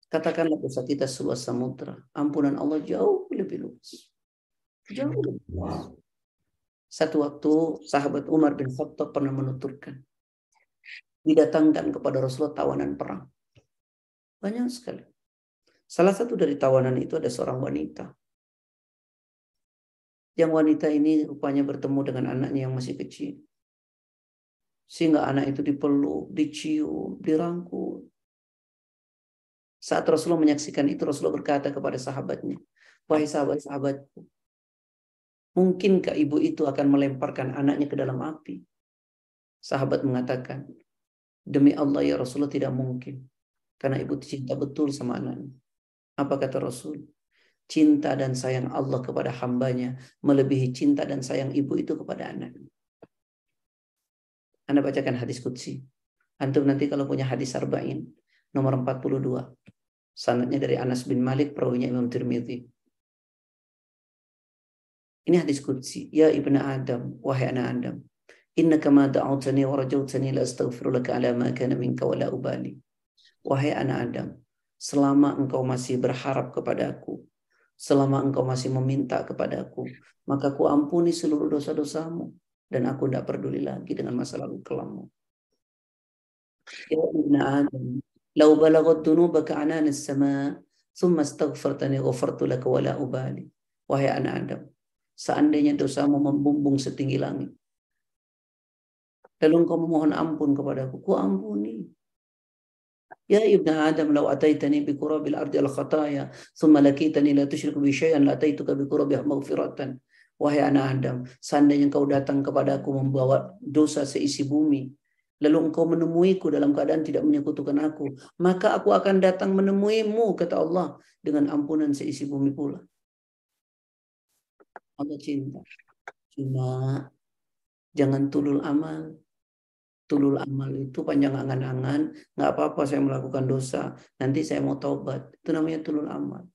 Katakanlah dosa kita seluas samudra. Ampunan Allah jauh lebih luas. Jauh lebih luas. Satu waktu sahabat Umar bin Khattab pernah menuturkan didatangkan kepada Rasulullah tawanan perang. Banyak sekali. Salah satu dari tawanan itu ada seorang wanita. Yang wanita ini rupanya bertemu dengan anaknya yang masih kecil. Sehingga anak itu dipeluk, dicium, dirangkul. Saat Rasulullah menyaksikan itu, Rasulullah berkata kepada sahabatnya, Wahai sahabat-sahabatku, mungkinkah ibu itu akan melemparkan anaknya ke dalam api? Sahabat mengatakan, Demi Allah ya Rasulullah tidak mungkin. Karena ibu cinta betul sama anaknya. Apa kata Rasul? Cinta dan sayang Allah kepada hambanya melebihi cinta dan sayang ibu itu kepada anaknya. Anda bacakan hadis Qudsi. Antum nanti kalau punya hadis Arba'in, nomor 42. Sanatnya dari Anas bin Malik, perawinya Imam Tirmidzi. Ini hadis Qudsi. Ya ibnu Adam, wahai anak Adam. Innaka ma da'awtani wa rajautani la astaghfiru laka ala ma kana minka wa la ubali. Wahai anak Adam, selama engkau masih berharap kepadaku, selama engkau masih meminta kepadaku, maka ku ampuni seluruh dosa-dosamu dan aku tidak peduli lagi dengan masa lalu kelammu. Ya ibn Adam, lau balagat dunubaka anan as-sama, thumma astaghfartani ghafartu laka wa la ubali. Wahai anak Adam, seandainya dosamu membumbung setinggi langit, Lalu engkau memohon ampun kepadaku. Ku ampuni. Ataitani bi kurabil ardi al khataya, thumma lakitani la tusyriku bi syai'an la ataituka bi kurabiha maghfiratan. Wahai anak Adam, seandainya engkau datang kepadaku membawa dosa seisi bumi, lalu engkau menemuiku dalam keadaan tidak menyekutukan aku, maka aku akan datang menemuimu, kata Allah, dengan ampunan seisi bumi pula. Allah cinta. Cuma jangan tulul amal tulul amal itu panjang angan-angan, nggak apa-apa saya melakukan dosa, nanti saya mau taubat. Itu namanya tulul amal.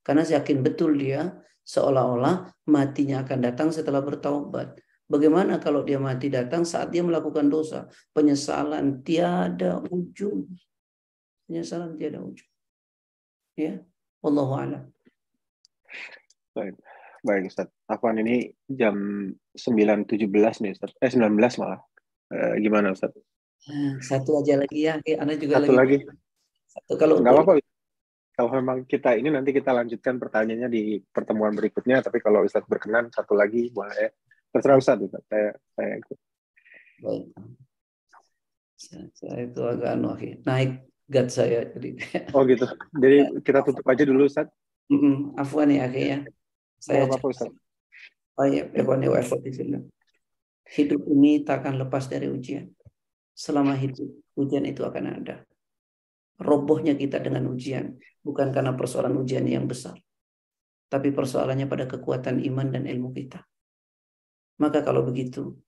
Karena saya yakin betul dia seolah-olah matinya akan datang setelah bertaubat. Bagaimana kalau dia mati datang saat dia melakukan dosa? Penyesalan tiada ujung. Penyesalan tiada ujung. Ya, Wallahu a'lam. Baik. Baik Ustaz. Afwan ini jam 9.17 nih Ustaz. Eh 19 malah. Eh, gimana Ustaz? Nah, satu aja lagi ya, Anda juga Satu lagi. lagi. Satu kalau apa-apa. Kalau memang kita ini nanti kita lanjutkan pertanyaannya di pertemuan berikutnya, tapi kalau Ustaz berkenan satu lagi boleh. Terserah Ustaz, Ustaz. Saya saya ikut. Baik. Saya itu agak anu, naik gat saya jadi. Oh gitu. Jadi kita tutup aja dulu Ustaz. Mm -mm. Afwan ya akhirnya. Saya apa, Ustaz. Oh iya, ya, ya, ya, Hidup ini tak akan lepas dari ujian. Selama hidup, ujian itu akan ada. Robohnya kita dengan ujian, bukan karena persoalan ujian yang besar. Tapi persoalannya pada kekuatan iman dan ilmu kita. Maka kalau begitu,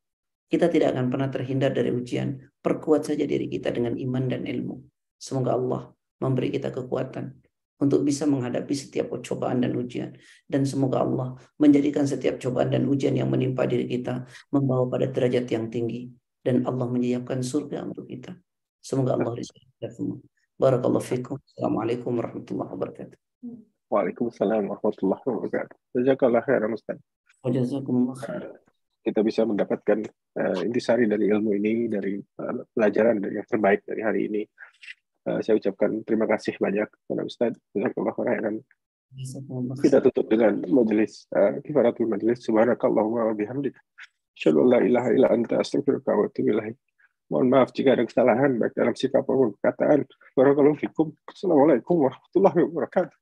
kita tidak akan pernah terhindar dari ujian. Perkuat saja diri kita dengan iman dan ilmu. Semoga Allah memberi kita kekuatan untuk bisa menghadapi setiap cobaan dan ujian. Dan semoga Allah menjadikan setiap cobaan dan ujian yang menimpa diri kita membawa pada derajat yang tinggi. Dan Allah menyiapkan surga untuk kita. Semoga Allah rizki kita semua. Barakallahu fikum. Assalamualaikum warahmatullahi wabarakatuh. Waalaikumsalam warahmatullahi wabarakatuh. Jazakallah khairan Ustaz. Khair. Kita bisa mendapatkan uh, intisari dari ilmu ini, dari uh, pelajaran dari yang terbaik dari hari ini. Uh, saya ucapkan terima kasih banyak kepada Ustaz. Jazakallah khairan. Kita tutup dengan majelis uh, kifaratul majelis. Subhanakallahumma wa bihamdika. Asyhadu an la ilaha illa anta astaghfiruka wa atubu ilaik. Mohon maaf jika ada kesalahan baik dalam sikap maupun perkataan. Barakallahu fikum. Assalamualaikum warahmatullahi wabarakatuh.